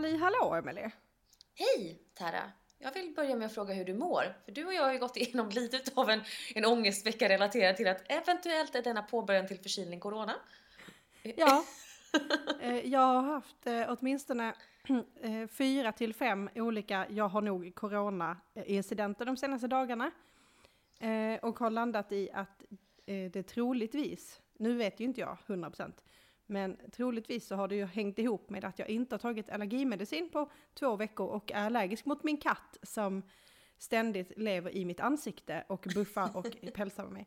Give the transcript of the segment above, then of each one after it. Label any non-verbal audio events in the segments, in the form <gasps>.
Halli hallå Emelie! Hej Tara! Jag vill börja med att fråga hur du mår. För du och jag har ju gått igenom <laughs> lite av en, en ångestvecka relaterad till att eventuellt är denna påbörjan till förkylning corona. Ja, <laughs> eh, jag har haft eh, åtminstone <clears throat> eh, fyra till fem olika jag har nog corona-incidenter de senaste dagarna. Och har landat i att det troligtvis, nu vet ju inte jag 100%, men troligtvis så har det ju hängt ihop med att jag inte har tagit allergimedicin på två veckor och är allergisk mot min katt som ständigt lever i mitt ansikte och buffar och <laughs> pälsar mig.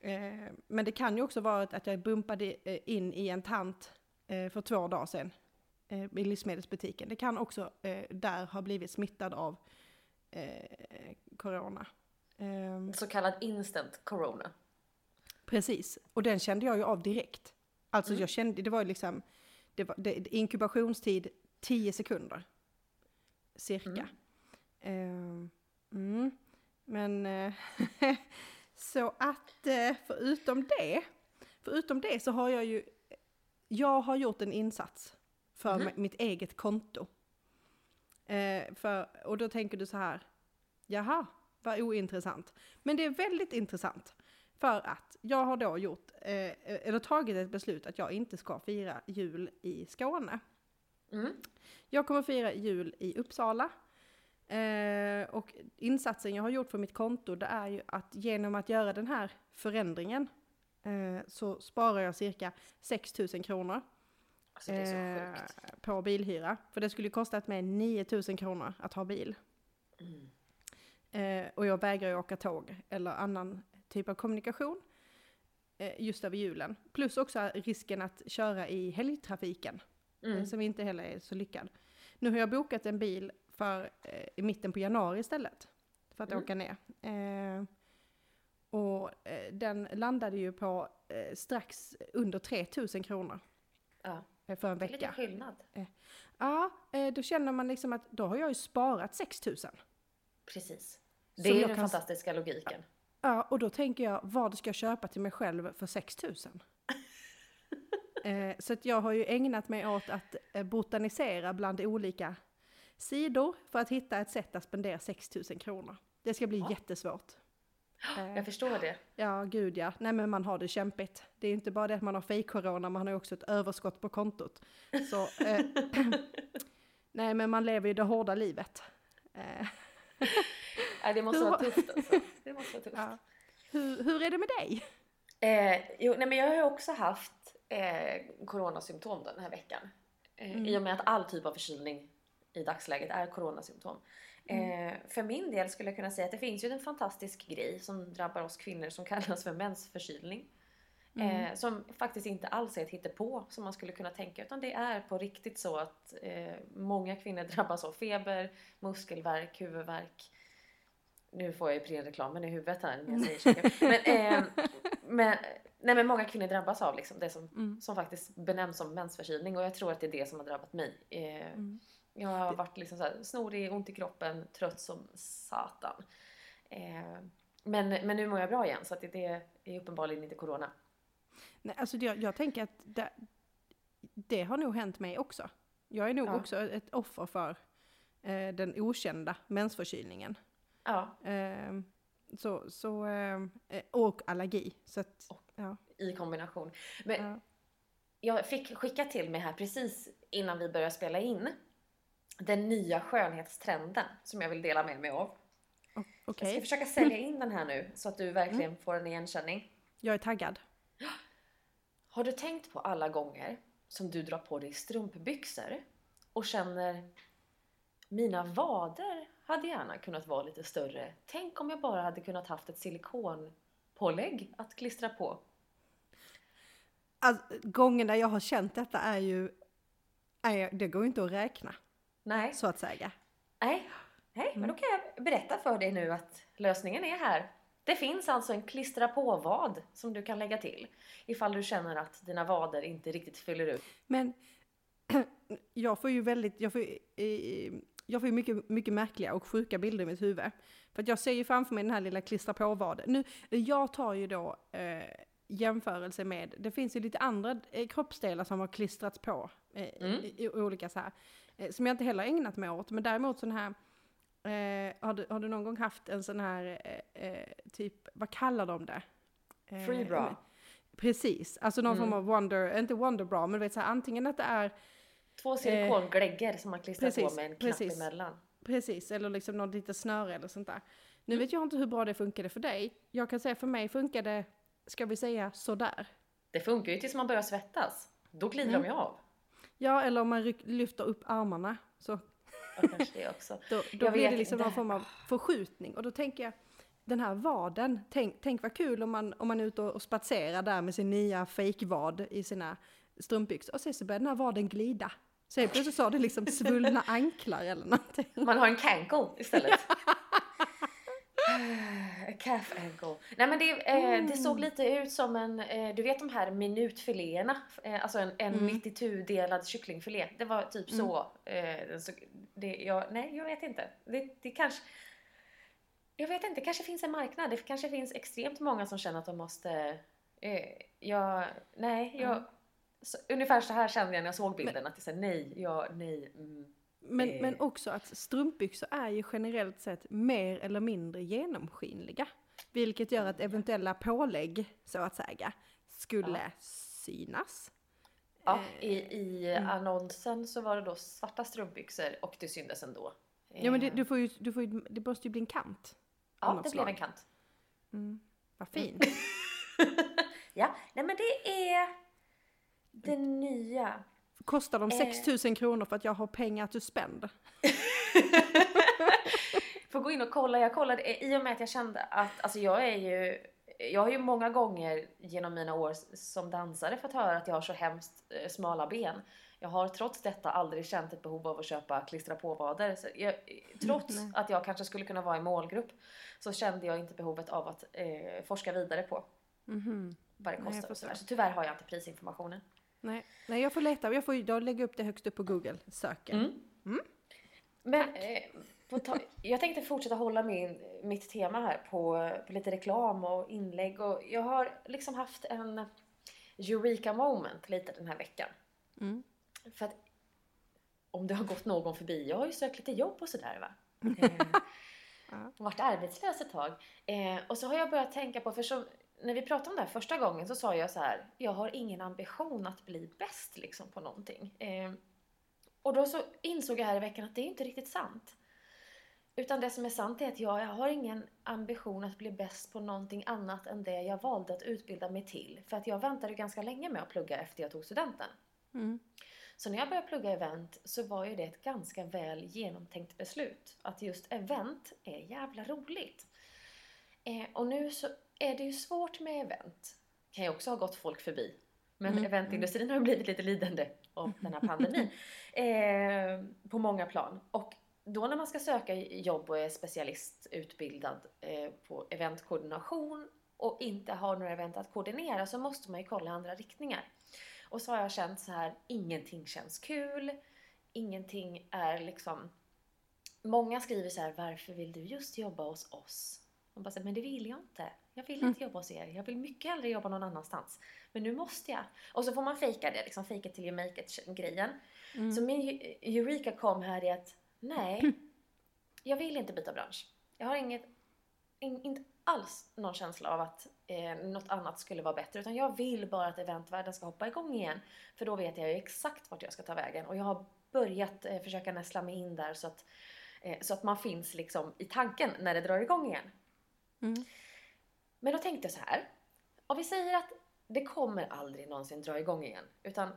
Eh, men det kan ju också vara att jag bumpade eh, in i en tant eh, för två dagar sedan eh, i livsmedelsbutiken. Det kan också där ha blivit smittad av corona. Ehm, Så kallad instant corona. Precis, och den kände jag ju av direkt. Alltså Mm. jag kände, det var ju liksom, det var, det, inkubationstid 10 sekunder. Cirka. Mm. Ehm, mm. Men eh, <laughs> så att eh, förutom det, förutom det så har jag ju, jag har gjort en insats för mi- mitt eget konto. Eh, för, och då tänker du så här, jaha, vad ointressant. Men det är väldigt intressant. För att jag har då gjort, eh, eller tagit ett beslut att jag inte ska fira jul i Skåne. Mm. Jag kommer fira jul i Uppsala. Eh, och insatsen jag har gjort för mitt konto det är ju att genom att göra den här förändringen eh, så sparar jag cirka 6 000 kronor Alltså det är så eh, på bilhyra. För det skulle ju kostat mig 9 000 kronor att ha bil. Mm. Eh, och jag vägrar ju åka tåg eller annan typ av kommunikation eh, just över julen. Plus också risken att köra i helgtrafiken Mm. eh, som inte heller är så lyckad. Nu har jag bokat en bil för eh, i mitten på januari istället för att Mm. åka ner. Eh, och eh, den landade ju på eh, strax under 3000 kronor Ja, för en är lite vecka. skillnad. Ja, då känner man liksom att då har jag ju sparat 6000. Precis. Det är den fantastiska logiken. Ja, och då tänker jag, vad ska jag köpa till mig själv för 6000? <laughs> eh, så att jag har ju ägnat mig åt att eh, botanisera bland olika sidor för att hitta ett sätt att spendera 6000 kronor. Det ska bli Ja. jättesvårt. Eh, Jag förstår det. ja, gud ja. Nej men man har det kämpigt. Det är inte bara det att man har fake-corona, man har också ett överskott på kontot. Så, eh, <laughs> <clears throat> nej men man lever ju det hårda livet. <laughs> Nej, det måste vara var- tufft alltså. Det måste vara <laughs> tufft. ja. hur, hur är det med dig? Eh, jo, nej, men jag har ju också haft eh, coronasymptom den här veckan. Eh, Mm. I och med att all typ av förkylning i dagsläget är coronasymptom. Eh, för min del skulle jag kunna säga att det finns ju en fantastisk grej som drabbar oss kvinnor som <laughs> kallas för mensförkylning. Eh, som faktiskt inte alls är ett hittepå som man skulle kunna tänka utan det är på riktigt så att eh, många kvinnor drabbas av feber, muskelvärk, huvudvärk. Nu får jag ju pre-reklamen i huvudet här när jag säger saker. Men, <laughs> eh, men, nej, men många kvinnor drabbas av liksom det som, Mm. som faktiskt benämns som mensförkylning och jag tror att det är det som har drabbat mig. Eh, Mm. Jag har varit liksom så här, snorig, ont i kroppen, trött som satan. Eh, men, men nu mår jag bra igen så att det, det är uppenbarligen inte corona. Nej, alltså jag, jag tänker att det, det har nog hänt mig också. Jag är nog Ja. också ett offer för eh, den okända mensförkylningen. Ja, Eh, så, så, eh, och allergi. Så att, Och- ja, i kombination. Men ja. jag fick skicka till mig här precis innan vi började spela in den nya skönhetstrenden som jag vill dela med mig av. O- Jag ska försöka sälja <laughs> in den här nu så att du verkligen får en igenkänning. jag är taggad. <gasps> Har du tänkt på alla gånger som du drar på dig strumpbyxor och känner mina vader hade gärna kunnat vara lite större. Tänk om jag bara hade kunnat haft ett silikonpålägg att klistra på. Alltså, gångerna jag har känt detta är ju, är, det går ju inte att räkna, Nej, så att säga. nej, nej, men då kan jag berätta för dig nu att lösningen är här. Det finns alltså en klistra på-vad som du kan lägga till ifall du känner att dina vader inte riktigt fyller ut. Men <clears throat> jag får ju väldigt, jag får, jag får ju mycket, mycket märkliga och sjuka bilder i mitt huvud. För att jag ser ju framför mig den här lilla klistra på vaden. Nu, jag tar ju då eh, jämförelse med, det finns ju lite andra eh, kroppsdelar som har klistrats på eh, Mm. i, i olika så här. eh, som jag inte heller ägnat mig åt. Men däremot sån här, eh, har, du, har du någon gång haft en sån här, eh, eh typ, vad kallar de det? Eh, Free bra. Precis, alltså någon mm. form av wonder, inte wonder bra, men du vet så här, antingen att det är Två silikongläggor som man klistrar precis, på med en knapp precis, emellan. Precis, eller liksom något litet snöre eller sånt där. Nu vet jag inte hur bra det funkade för dig. Jag kan säga för mig funkade, ska vi säga, sådär. Det funkar ju tills man börjar svettas. Då glider mm. de ju av. Ja, eller om man lyfter upp armarna. Så. Ja, kanske det också. <laughs> då då blir det liksom det... någon form av förskjutning. Och då tänker jag, den här vaden, tänk, tänk vad kul om man, om man är ute och spatserar där med sin nya fejkvad i sina strumpbyxor. Och sen så börjar den här vaden glida. Så helt plötsligt så har det liksom svullna <laughs> anklar eller någonting. Man har en cankle istället. <laughs> Calf ankle. Nej men det, eh, mm. det såg lite ut som en, eh, du vet de här minutfiléerna, eh, alltså en, en mm. 92 delad kycklingfilé. Det var typ mm. så. Eh, så det, jag, nej jag vet inte. Det, det kanske, jag vet inte, det kanske finns en marknad. Det kanske finns extremt många som känner att de måste, eh, jag, nej jag, mm. Så, ungefär så här kände jag när jag såg bilden. Men, att det är nej, ja, nej. Mm. Men, eh. men också att strumpbyxor är ju generellt sett mer eller mindre genomskinliga. Vilket gör att eventuella pålägg, så att säga, skulle ja. synas. Ja, eh, i, i mm. annonsen så var det då svarta strumpbyxor och det syntes ändå. Ja men det, du får ju, du får ju, det måste ju bli en kant. Ja, det blev en kant. Mm. Vad fint. <laughs> ja, nej men det är det nya. Kostar de 6000 eh. kronor för att jag har pengar att du spända? <laughs> Får gå in och kolla. Jag kollade i och med att jag kände att, alltså jag är ju, jag har ju många gånger genom mina år som dansare fått höra att jag har så hemskt eh, smala ben. Jag har trots detta aldrig känt ett behov av att köpa klistra på-vader. Trots mm, att jag kanske skulle kunna vara i målgrupp så kände jag inte behovet av att eh, forska vidare på mm. vad det kostar. Nej, så tyvärr har jag inte prisinformationen. Nej, Nej jag får leta. Jag får jag lägga upp det högst upp på Google-söken. Mm. Mm. Men eh, ta, jag tänkte fortsätta hålla min, mitt tema här på, på lite reklam och inlägg. Och jag har liksom haft en Eureka moment lite den här veckan. Mm. För att om det har gått någon förbi, jag har ju sökt lite jobb och sådär va. <laughs> Eh, varit arbetslös ett tag. Eh, och så har jag börjat tänka på, för så, när vi pratade om det här första gången så sa jag så här, jag har ingen ambition att bli bäst liksom på någonting. Eh, och då så insåg jag här i veckan att det är inte riktigt sant. Utan det som är sant är att jag, jag har ingen ambition att bli bäst på någonting annat än det jag valde att utbilda mig till. För att jag väntade ganska länge med att plugga efter jag tog studenten. Mm. Så när jag började plugga event så var ju det ett ganska väl genomtänkt beslut. Att just event är jävla roligt. Eh, och nu så är det ju svårt med event. Kan ju också ha gått folk förbi. Men mm. eventindustrin har blivit lite lidande av den här pandemin. <laughs> eh, på många plan. Och då när man ska söka jobb och är specialistutbildad eh, på eventkoordination och inte har några event att koordinera så måste man ju kolla andra riktningar. Och så har jag känt så här, ingenting känns kul, ingenting är liksom... Många skriver så här, varför vill du just jobba hos oss? Man bara säger, men det vill jag inte. Jag vill inte mm. jobba hos er. Jag vill mycket hellre jobba någon annanstans. Men nu måste jag. Och så får man fejka det, liksom fejka till you make it-grejen. Mm. Så min Eureka kom här i att, nej, <laughs> jag vill inte byta bransch. Jag har inget, in, inte alls någon känsla av att eh, något annat skulle vara bättre. Utan jag vill bara att eventvärlden ska hoppa igång igen. För då vet jag ju exakt vart jag ska ta vägen. Och jag har börjat eh, försöka näsla mig in där så att, eh, så att man finns liksom i tanken när det drar igång igen. Mm. Men då tänkte jag så här. Om vi säger att det kommer aldrig någonsin dra igång igen. Utan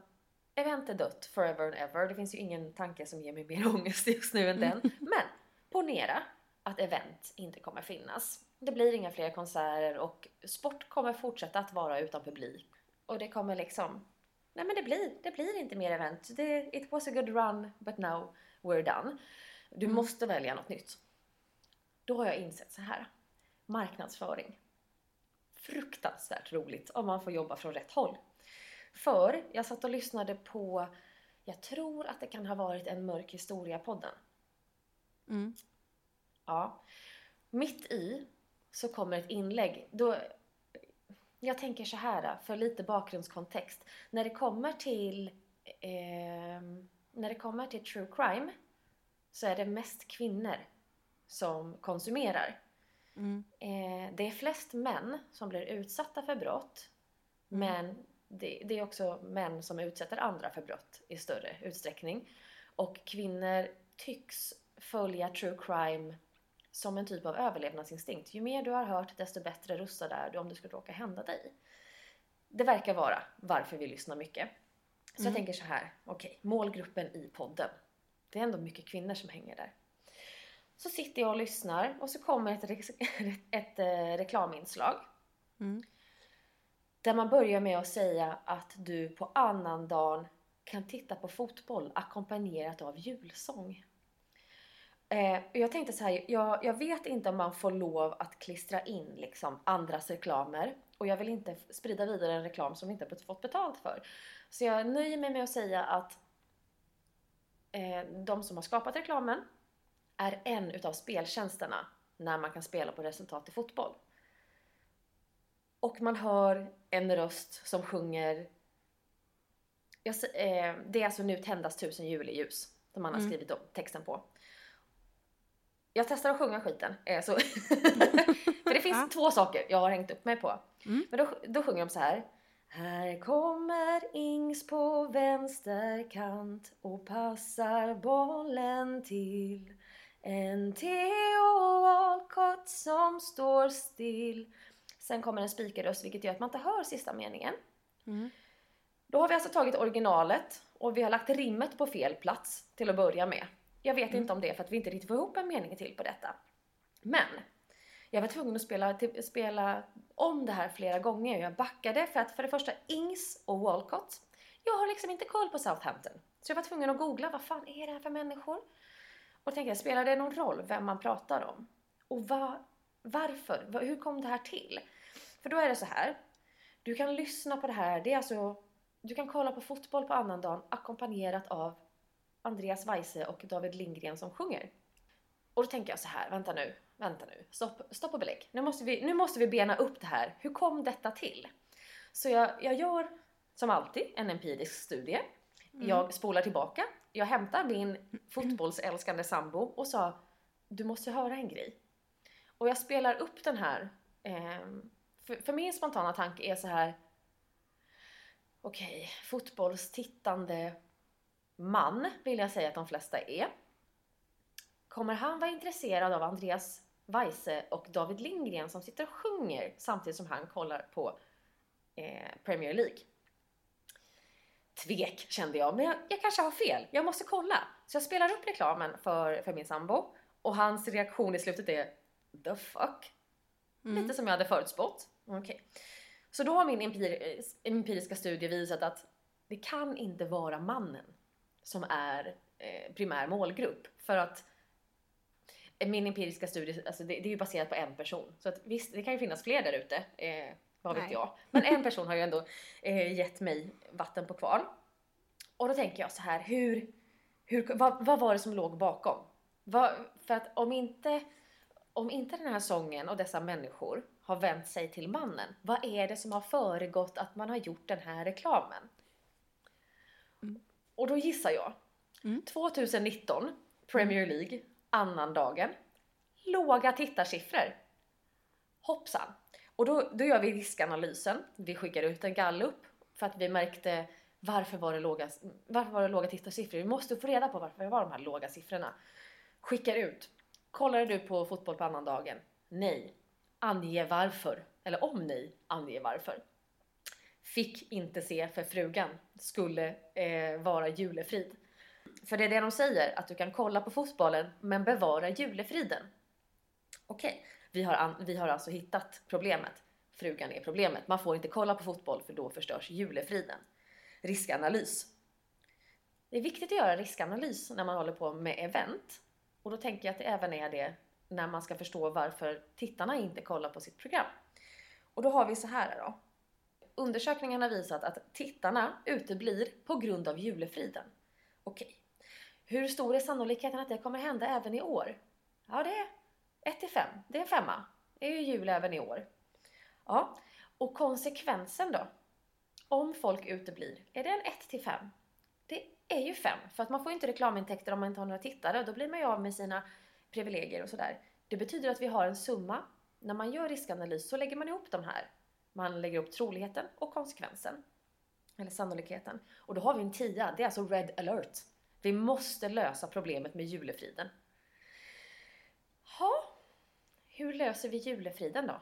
event är dött forever and ever. Det finns ju ingen tanke som ger mig mer <laughs> ångest just nu än den. Men ponera att event inte kommer finnas. Det blir inga fler konserter och sport kommer fortsätta att vara utan publik. Och det kommer liksom... Nej men det blir, det blir inte mer event. Det, it was a good run but now we're done. Du mm. måste välja något nytt. Då har jag insett så här. Marknadsföring. Fruktansvärt roligt om man får jobba från rätt håll. För jag satt och lyssnade på, jag tror att det kan ha varit en mörk historia-podden. Mm. Ja. Mitt i så kommer ett inlägg. Då, jag tänker så här, för lite bakgrundskontext. När det kommer till eh, när det kommer till true crime så är det mest kvinnor som konsumerar. Mm. Eh, det är flest män som blir utsatta för brott. Mm. Men det, det är också män som utsätter andra för brott i större utsträckning. Och kvinnor tycks följa true crime som en typ av överlevnadsinstinkt. Ju mer du har hört desto bättre rustad är du om det skulle råka hända dig. Det verkar vara varför vi lyssnar mycket. Så jag Mm. tänker så här, okej, målgruppen i podden. Det är ändå mycket kvinnor som hänger där. Så sitter jag och lyssnar och så kommer ett, re- <laughs> ett eh, reklaminslag. Mm. Där man börjar med att säga att du på annandagen kan titta på fotboll ackompanjerat av julsång. Eh, jag tänkte så här, jag, jag vet inte om man får lov att klistra in liksom andras reklamer. Och jag vill inte sprida vidare en reklam som vi inte har fått betalt för. Så jag nöjer mig med att säga att eh, de som har skapat reklamen är en utav speltjänsterna när man kan spela på resultat i fotboll. Och man hör en röst som sjunger jag, eh, Det är alltså Nu tändas tusen juleljus som man har Mm. skrivit texten på. Jag testar att sjunga skiten. Eh, så <laughs> För det finns Ja. två saker jag har hängt upp mig på. Mm. Men då, då sjunger de så här. Här kommer Ings på vänsterkant och passar bollen till. En Theo Walcott som står still. Sen kommer en spikerröst vilket gör att man inte hör sista meningen. Mm. Då har vi alltså tagit originalet och vi har lagt rimmet på fel plats till att börja med. Jag vet Mm. inte om det är för att vi inte riktigt får ihop en mening till på detta. Men jag var tvungen att spela, spela om det här flera gånger. Jag backade för att för det första Ings och Walcott. Jag har liksom inte koll på Southampton. Så jag var tvungen att googla vad fan är det här för människor? Och tänkte jag, spelar det någon roll vem man pratar om? Och va, varför? Va, hur kom det här till? För då är det så här. Du kan lyssna på det här. Det är alltså, du kan kolla på fotboll på annandagen ackompanjerat av Andreas Weise och David Lindgren som sjunger. Och då tänker jag så här, vänta nu, vänta nu, stopp, stopp och belägg. Nu måste, vi, nu måste vi bena upp det här. Hur kom detta till? Så jag, jag gör som alltid en empirisk studie. Mm. Jag spolar tillbaka. Jag hämtar min <clears throat> fotbollsälskande sambo och sa du måste höra en grej. Och jag spelar upp den här. ehm, för, för min spontana tanke är så här. Okej, fotbollstittande man vill jag säga att de flesta är. Kommer han vara intresserad av Andreas Weise och David Lindgren som sitter och sjunger samtidigt som han kollar på eh, Premier League? Tvek kände jag, men jag, jag kanske har fel. Jag måste kolla. Så jag spelar upp reklamen för, för min sambo och hans reaktion i slutet är The fuck? Mm. Lite som jag hade förutspått. Okej. Så då har min empir, empiriska studie visat att det kan inte vara mannen som är eh, primär målgrupp. För att min empiriska studie, alltså det, det är ju baserat på en person. Så att visst, det kan ju finnas fler där ute. Eh, vad vet jag. Men en person har ju ändå eh, gett mig vatten på kvarn. Och då tänker jag så här, hur, hur, vad, vad var det som låg bakom? Vad, för att om inte, om inte den här sången och dessa människor har vänt sig till mannen, vad är det som har föregått att man har gjort den här reklamen? Mm. Och då gissar jag. Mm. 2019, Premier League, annandagen. Låga tittarsiffror. Hoppsan. Och då, då gör vi riskanalysen. Vi skickar ut en gallup för att vi märkte varför var det låga, varför var det låga tittarsiffror. Vi måste få reda på varför det var de här låga siffrorna. Skickar ut. Kollade du på fotboll på annandagen? Nej. Ange varför. Eller om nej, ange varför. Fick inte se för frugan skulle eh, vara julefrid. För det är det de säger, att du kan kolla på fotbollen men bevara julefriden. Okej, vi, har an- vi har alltså hittat problemet. Frugan är problemet. Man får inte kolla på fotboll för då förstörs julefriden. Riskanalys. Det är viktigt att göra riskanalys när man håller på med event. Och då tänker jag att det även är det när man ska förstå varför tittarna inte kollar på sitt program. Och då har vi så här då. Undersökningen har visat att tittarna uteblir på grund av julefriden. Okej. Hur stor är sannolikheten att det kommer hända även i år? Ja, det är 1 till 5. Det är en femma. Det är ju jul även i år. Ja, och konsekvensen då? Om folk uteblir, är det en 1 till 5? Det är ju 5, för att man får ju inte reklamintäkter om man inte har några tittare. Då blir man ju av med sina privilegier och sådär. Det betyder att vi har en summa. När man gör riskanalys så lägger man ihop de här. Man lägger upp troligheten och konsekvensen. Eller sannolikheten. Och då har vi en tia. Det är alltså red alert. Vi måste lösa problemet med julefriden. Hur löser vi julefriden då?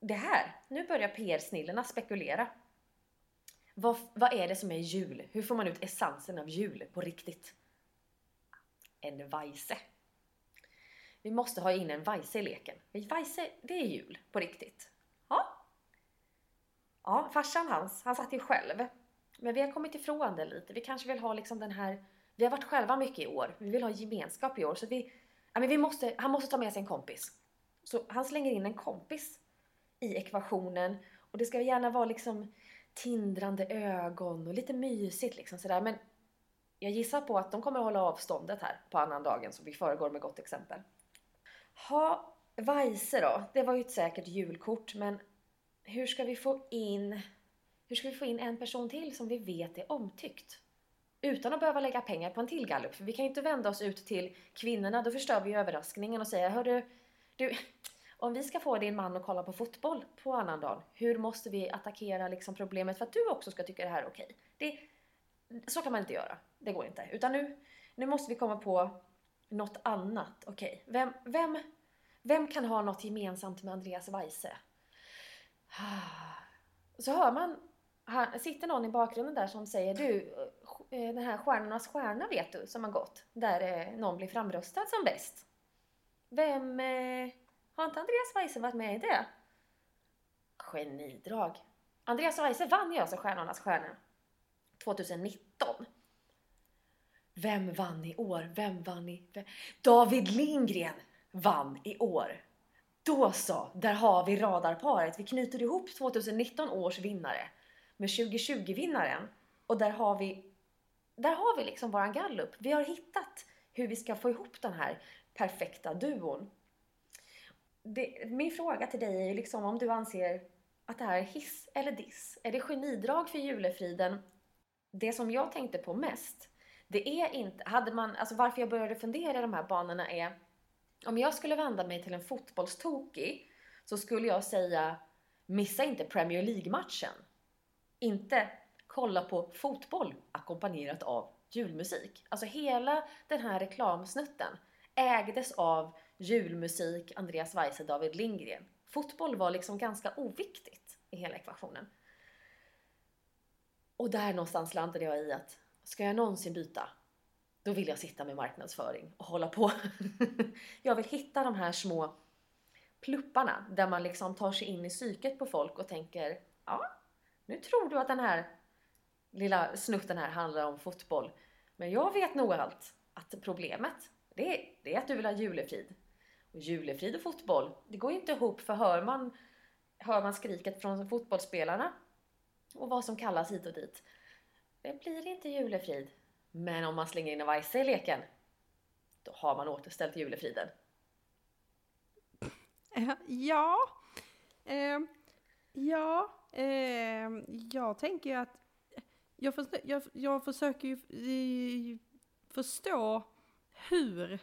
Det här, nu börjar PR-snillena spekulera. Vad, vad är det som är jul? Hur får man ut essensen av jul på riktigt? En vajse. Vi måste ha in en vajse i leken. Vajse, det är jul på riktigt. Ja. Ja, farsan hans, han satt ju själv. Men vi har kommit ifrån det lite. Vi kanske vill ha liksom den här... Vi har varit själva mycket i år. Vi vill ha gemenskap i år. Så vi... Ja, men vi måste, han måste ta med sig en kompis. Så han slänger in en kompis i ekvationen. Och det ska gärna vara liksom tindrande ögon och lite mysigt liksom sådär. Men jag gissar på att de kommer att hålla avståndet här på annandagen så vi föregår med gott exempel. Ha, Weise då. Det var ju ett säkert julkort men hur ska vi få in hur ska vi få in en person till som vi vet är omtyckt? Utan att behöva lägga pengar på en till gallup. För vi kan ju inte vända oss ut till kvinnorna, då förstör vi ju överraskningen och säga Hörru, du, om vi ska få din man att kolla på fotboll på annandagen, hur måste vi attackera liksom problemet för att du också ska tycka det här är okej? Det, så kan man inte göra. Det går inte. Utan nu, nu måste vi komma på något annat. Okej, vem, vem, vem kan ha något gemensamt med Andreas Weise? <sighs> Så hör man, här, sitter någon i bakgrunden där som säger du, eh, den här Stjärnornas stjärna vet du, som har gått, där eh, någon blir framröstad som bäst. Vem, eh, har inte Andreas Weise varit med i det? Genidrag. Andreas Weise vann ju alltså Stjärnornas stjärna 2019. Vem vann i år? Vem vann i... Vem? David Lindgren vann i år. Då så, där har vi radarparet. Vi knyter ihop 2019 års vinnare med 2020-vinnaren. Och där har vi, där har vi liksom våran gallup. Vi har hittat hur vi ska få ihop den här perfekta duon det, min fråga till dig är ju liksom om du anser att det här är hiss eller diss. Är det genidrag för julefriden? Det som jag tänkte på mest, det är inte, hade man, alltså varför jag började fundera i de här banorna är, om jag skulle vända mig till en fotbollstokig så skulle jag säga, missa inte Premier League-matchen. Inte kolla på fotboll ackompanjerat av julmusik. Alltså hela den här reklamsnutten ägdes av julmusik, Andreas Weise, David Lindgren. Fotboll var liksom ganska oviktigt i hela ekvationen. Och där någonstans landade jag i att ska jag någonsin byta, då vill jag sitta med marknadsföring och hålla på. <laughs> jag vill hitta de här små plupparna där man liksom tar sig in i psyket på folk och tänker ja, nu tror du att den här lilla snutten här handlar om fotboll. Men jag vet nog allt att problemet det är, det är att du vill ha julefrid. Och julefrid och fotboll, det går ju inte ihop för hör man, hör man skriket från fotbollsspelarna och vad som kallas hit och dit. Det blir inte julefrid. Men om man slänger in en vajse i leken, då har man återställt julefriden. Eh, ja, eh, ja, eh, jag tänker ju att jag, för, jag, jag försöker ju eh, förstå hur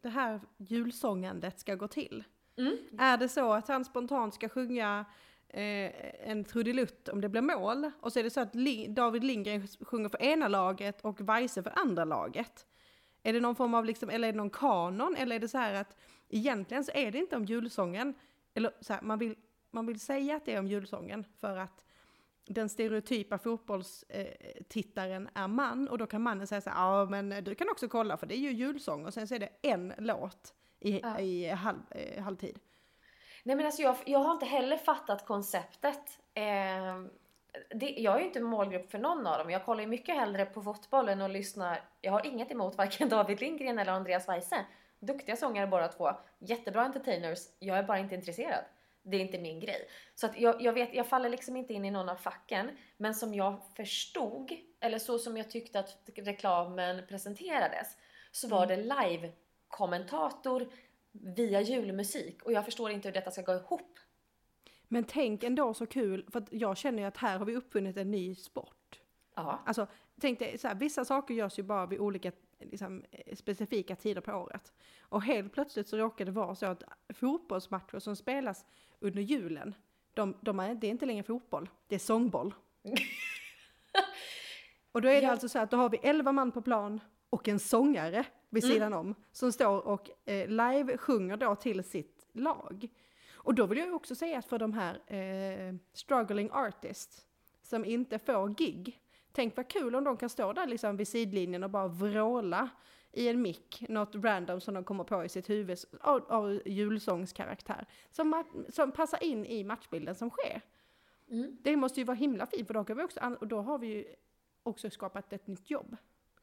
det här julsångandet ska gå till. Mm. Är det så att han spontant ska sjunga eh, en trudelutt om det blir mål, och så är det så att Li David Lindgren sjunger för ena laget och Weise för andra laget? Är det någon form av, liksom, eller är det någon kanon, eller är det så här att egentligen så är det inte om julsången, eller så här, man vill, man vill säga att det är om julsången för att den stereotypa fotbollstittaren är man och då kan mannen säga så här, ja men du kan också kolla för det är ju julsång och sen så är det en låt i, ja. i halv, eh, halvtid. Nej men alltså jag, jag har inte heller fattat konceptet. Eh, det, jag är ju inte målgrupp för någon av dem. Jag kollar ju mycket hellre på fotbollen och lyssnar. Jag har inget emot varken <laughs> David Lindgren eller Andreas Weise. Duktiga sångare båda två. Jättebra entertainers. Jag är bara inte intresserad det är inte min grej. Så att jag, jag, vet, jag faller liksom inte in i någon av facken. Men som jag förstod, eller så som jag tyckte att reklamen presenterades, så var mm. det live-kommentator via julmusik. Och jag förstår inte hur detta ska gå ihop. Men tänk ändå så kul, för jag känner ju att här har vi uppfunnit en ny sport. Ja. Alltså, tänk dig, så här, vissa saker görs ju bara vid olika liksom, eh, specifika tider på året. Och helt plötsligt så råkar det vara så att fotbollsmatcher som spelas under julen, de, de är, det är inte längre fotboll, det är sångboll. <laughs> och då är det Ja. alltså så att då har vi 11 man på plan och en sångare vid Mm. sidan om som står och eh, live sjunger då till sitt lag. Och då vill jag också säga att för de här eh, struggling artists som inte får gig, tänk vad kul om de kan stå där liksom vid sidlinjen och bara vråla i en mick, något random som de kommer på i sitt huvud av, av julsångskaraktär, som, som passar in i matchbilden som sker. Mm. Det måste ju vara himla fint för då, kan vi också, och då har vi ju också skapat ett nytt jobb.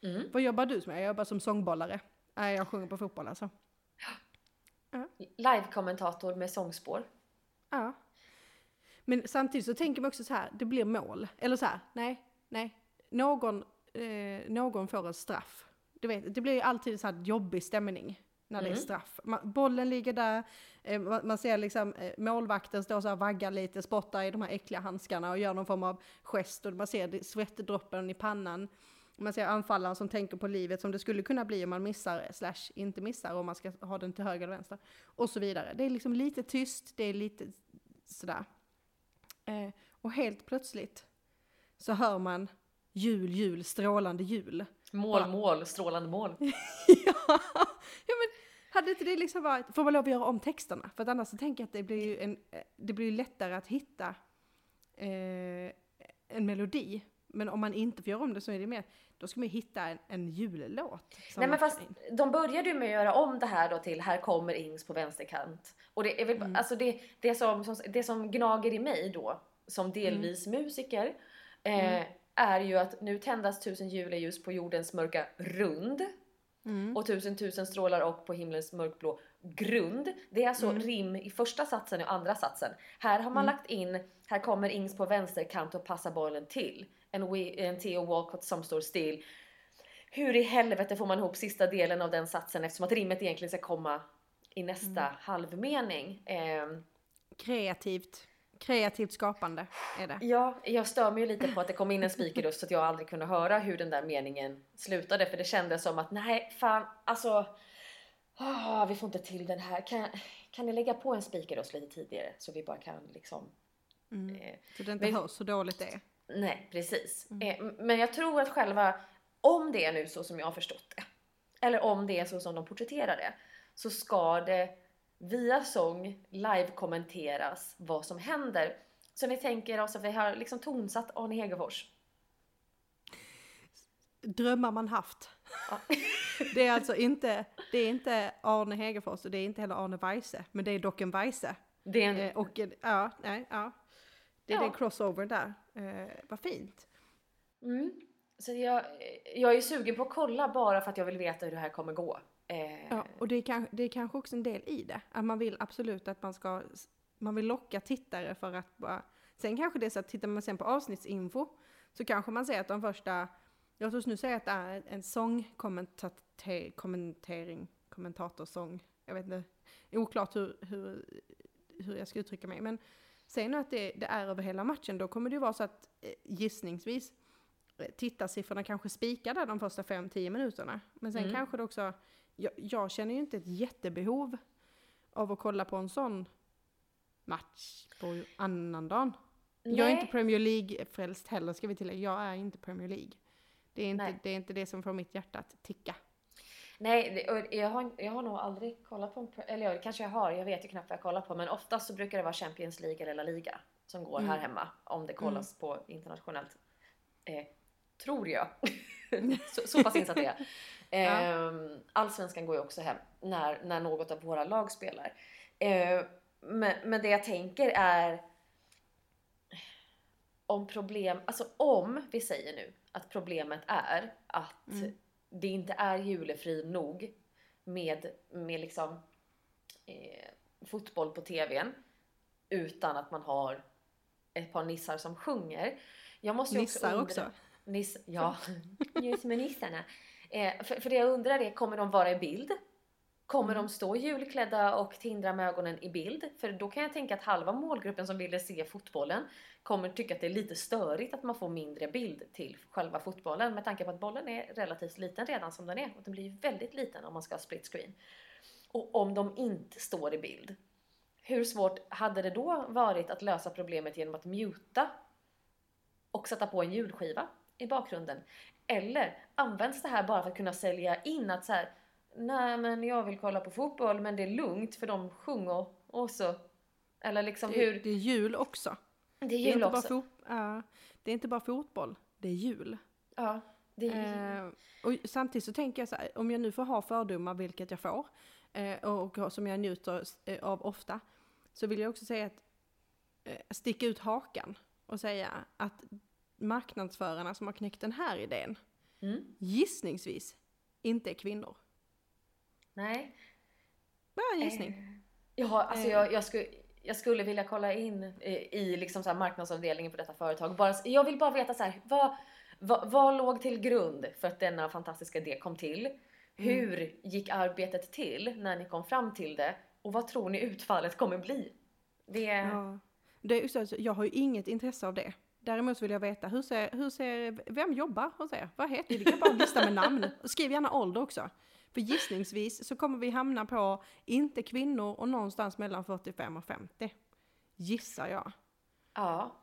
Mm. Vad jobbar du som? Jag jobbar som sångbollare. Nej, jag sjunger på fotboll alltså. Live-kommentator med sångspår. Ja. Men samtidigt så tänker man också så här, det blir mål. Eller så här, nej, nej. Någon, eh, någon får en straff. Du vet, det blir ju alltid så här jobbig stämning när det är Mm. straff. Man, bollen ligger där, eh, man, man ser liksom eh, målvakten stå så här vaggar lite, spottar i de här äckliga handskarna och gör någon form av gest och man ser svettdroppen i pannan. Man ser anfallaren som tänker på livet som det skulle kunna bli om man missar, slash inte missar, om man ska ha den till höger eller vänster. Och så vidare. Det är liksom lite tyst, det är lite sådär. Eh, och helt plötsligt så hör man jul, jul, strålande jul. Mål, Ja. mål, strålande mål. <laughs> ja, ja, men hade inte det liksom varit, får man lov att göra om texterna? För att annars så tänker jag att det blir ju en, eh, det blir lättare att hitta eh, en melodi. Men om man inte får göra om det så är det mer, då ska man ju hitta en, en jullåt. Nej men fast in. de började ju med att göra om det här då till Här kommer Ings på vänsterkant. Och det är väl, Mm. alltså det, det, som, som, det som gnager i mig då, som delvis musiker, eh, Mm. Är ju att nu tändas tusen juleljus på jordens mörka rund Mm. och tusen tusen strålar och på himlens mörkblå grund. Det är alltså Mm. rim i första satsen och andra satsen. Här har man Mm. lagt in, här kommer Ings på vänsterkant och passar bollen till. En, we, en Theo Walcott som står still. Hur i helvete får man ihop sista delen av den satsen eftersom att rimmet egentligen ska komma i nästa Mm. halvmening. Ehm, Kreativt, kreativt skapande är det. Ja, jag stör mig ju lite på att det kom in en speakerröst så att jag aldrig kunde höra hur den där meningen slutade för det kändes som att nej fan alltså ah, vi får inte till den här. Kan, kan ni lägga på en speakerröst lite tidigare så vi bara kan liksom Mm. eh, Så det inte Men- hörs så dåligt det är. Nej, precis. Mm. Eh, men jag tror att själva, om det är nu så som jag har förstått det, eller om det är så som de porträtterar det, så ska det via sång live-kommenteras vad som händer. Så ni tänker oss att vi har liksom tonsatt Arne Hegerfors. Drömmar man haft. Ja. <laughs> Det är alltså inte, det är inte Arne Hegerfors och det är inte heller Arne Weise, men det är dock en Weise. Det är en, Eh, och en- ja, nej, ja. Det är Ja. den crossover där. Eh, vad fint. mm. Så jag, jag är sugen på att kolla bara för att jag vill veta hur det här kommer gå. Eh, Ja, och det är, kanske, det är kanske också en del i det. Att man vill absolut att man ska, man vill locka tittare för att bara, sen kanske det är så att tittar man sen på avsnittsinfo så kanske man ser att de första, jag tror nu säger att det är en sångkommentering, kommentatorsång, jag vet inte, oklart hur, hur, hur jag ska uttrycka mig, men säg nu att det, det är över hela matchen, då kommer det ju vara så att eh, gissningsvis eh, tittarsiffrorna kanske spikar där de första 5-10 minuterna. Men sen Mm. kanske det också, jag, jag känner ju inte ett jättebehov av att kolla på en sån match på annandagen. Jag är nej. inte Premier League-frälst heller ska vi tillägga, jag är inte Premier League. Det är inte, Nej. det är inte det som får mitt hjärta att ticka. Nej, jag har, jag har nog aldrig kollat på en, eller ja, kanske jag har, jag vet ju knappt vad jag kollar på, men oftast så brukar det vara Champions League eller La Liga som går Mm. här hemma om det kollas på internationellt. Eh, tror jag. <laughs> så, så pass insatt är jag. <laughs> Ja. Eh, Allsvenskan går ju också hem när, när något av våra lag spelar. Eh, men, men det jag tänker är om problem, alltså om vi säger nu att problemet är att Mm. det inte är julefrid nog med, med liksom eh, fotboll på tvn utan att man har ett par nissar som sjunger. Jag måste ju Nissar undra- också. Niss, ja, <laughs> nissarna. Eh, för, för det jag undrar är, kommer de vara i bild? Kommer Mm. de stå julklädda och tindra med ögonen i bild? För då kan jag tänka att halva målgruppen som ville se fotbollen kommer tycka att det är lite störigt att man får mindre bild till själva fotbollen med tanke på att bollen är relativt liten redan som den är och den blir väldigt liten om man ska ha split screen. Och om de inte står i bild, hur svårt hade det då varit att lösa problemet genom att muta och sätta på en ljudskiva i bakgrunden? Eller används det här bara för att kunna sälja in att så här, nej men jag vill kolla på fotboll men det är lugnt för de sjunger och så. Eller liksom Det, hur... det är jul också. Det är Det är, jul inte också. bara fot, ja, det är inte bara fotboll, det är jul. Ja, det är... Eh, och samtidigt så tänker jag så här, om jag nu får ha fördomar, vilket jag får, eh, och, som jag njuter eh, av ofta, så vill jag också säga att sticka ut hakan och säga att marknadsförarna som har knäckt den här idén, Mm. gissningsvis, inte är kvinnor. Nej. Bara en gissning. Eh, Ja, alltså Eh. jag, jag, skulle, jag skulle vilja kolla in i, i liksom så marknadsavdelningen på detta företag. Bara, jag vill bara veta så här, vad, vad, vad låg till grund för att denna fantastiska idé kom till? Hur gick arbetet till när ni kom fram till det? Och vad tror ni utfallet kommer bli? Det, Ja. Det är så, jag har ju inget intresse av det. Däremot vill jag veta, hur ser, hur ser, vem jobbar hos er? Vad heter ni? Det kan bara lista med namn. Och skriv gärna ålder också. För gissningsvis så kommer vi hamna på, inte kvinnor och någonstans mellan 45 och 50. Gissar jag. ja.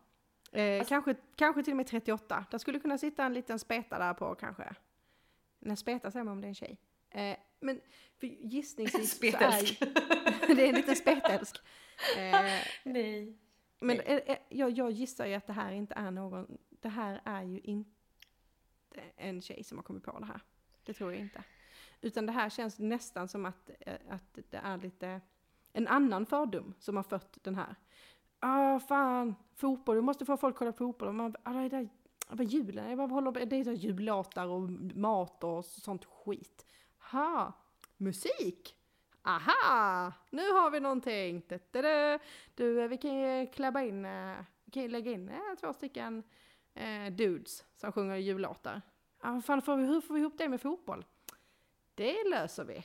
Eh, Alltså- kanske, kanske till och med 38. Där skulle kunna sitta en liten speta där på kanske. En speta säger man om det är en tjej. Eh, men för gissningsvis så är <laughs> det är en liten spetälsk. Eh, Nej. Men jag, jag gissar ju att det här inte är någon, det här är ju inte en tjej som har kommit på det här. Det tror jag inte. Utan det här känns nästan som att, eh, att det är lite en annan fördom som har fött den här. Ah fan, fotboll, du måste få folk att kolla på fotboll. Och man, ah, det där, vad julen, jag bara håller på, det är så jullåtar och mat och sånt skit. Ha, musik! Aha! Nu har vi någonting! Du, vi kan ju klabba in, eh, vi kan ju lägga in eh, två stycken eh, dudes som sjunger jullåtar. Ah, fan, får vi, hur får vi ihop det med fotboll? Det löser vi.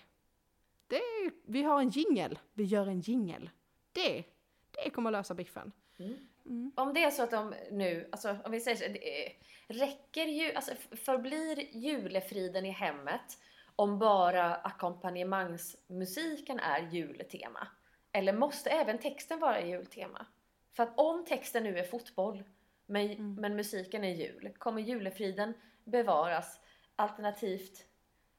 Det, vi har en jingel. Vi gör en jingel. Det, det kommer lösa biffen. Mm. Mm. Om det är så att de nu, alltså om vi säger så, det räcker ju, alltså förblir julefriden i hemmet om bara ackompanjemangsmusiken är jultema? Eller måste även texten vara jultema? För att om texten nu är fotboll, men, Mm. men musiken är jul, kommer julefriden bevaras? Alternativt,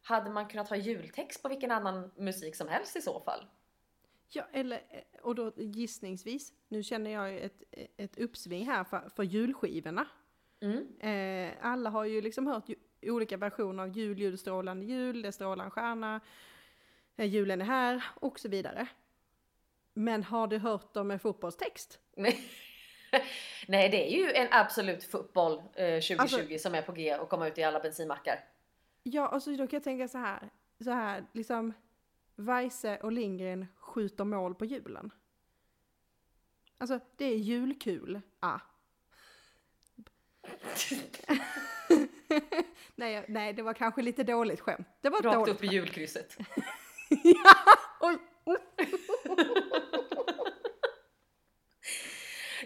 hade man kunnat ha jultext på vilken annan musik som helst i så fall? Ja, eller, och då gissningsvis, nu känner jag ett, ett uppsving här för, för julskivorna. Mm. Eh, alla har ju liksom hört olika versioner av jul, julstrålande jul, det strålar en stjärna, eh, julen är här och så vidare. Men har du hört dem med fotbollstext? <laughs> Nej, det är ju en absolut fotboll eh, 2020 Alltså- som är på G och kommer ut i alla bensinmackar. Ja, alltså då kan jag tänka så här, så här, liksom Weise och Lindgren skjuter mål på julen. Alltså, det är julkul. Ah. <laughs> <laughs> nej, jag- nej, det var kanske lite dåligt skämt. Det var Rakt dåligt upp i julkrysset. <laughs> ja, oj. <laughs>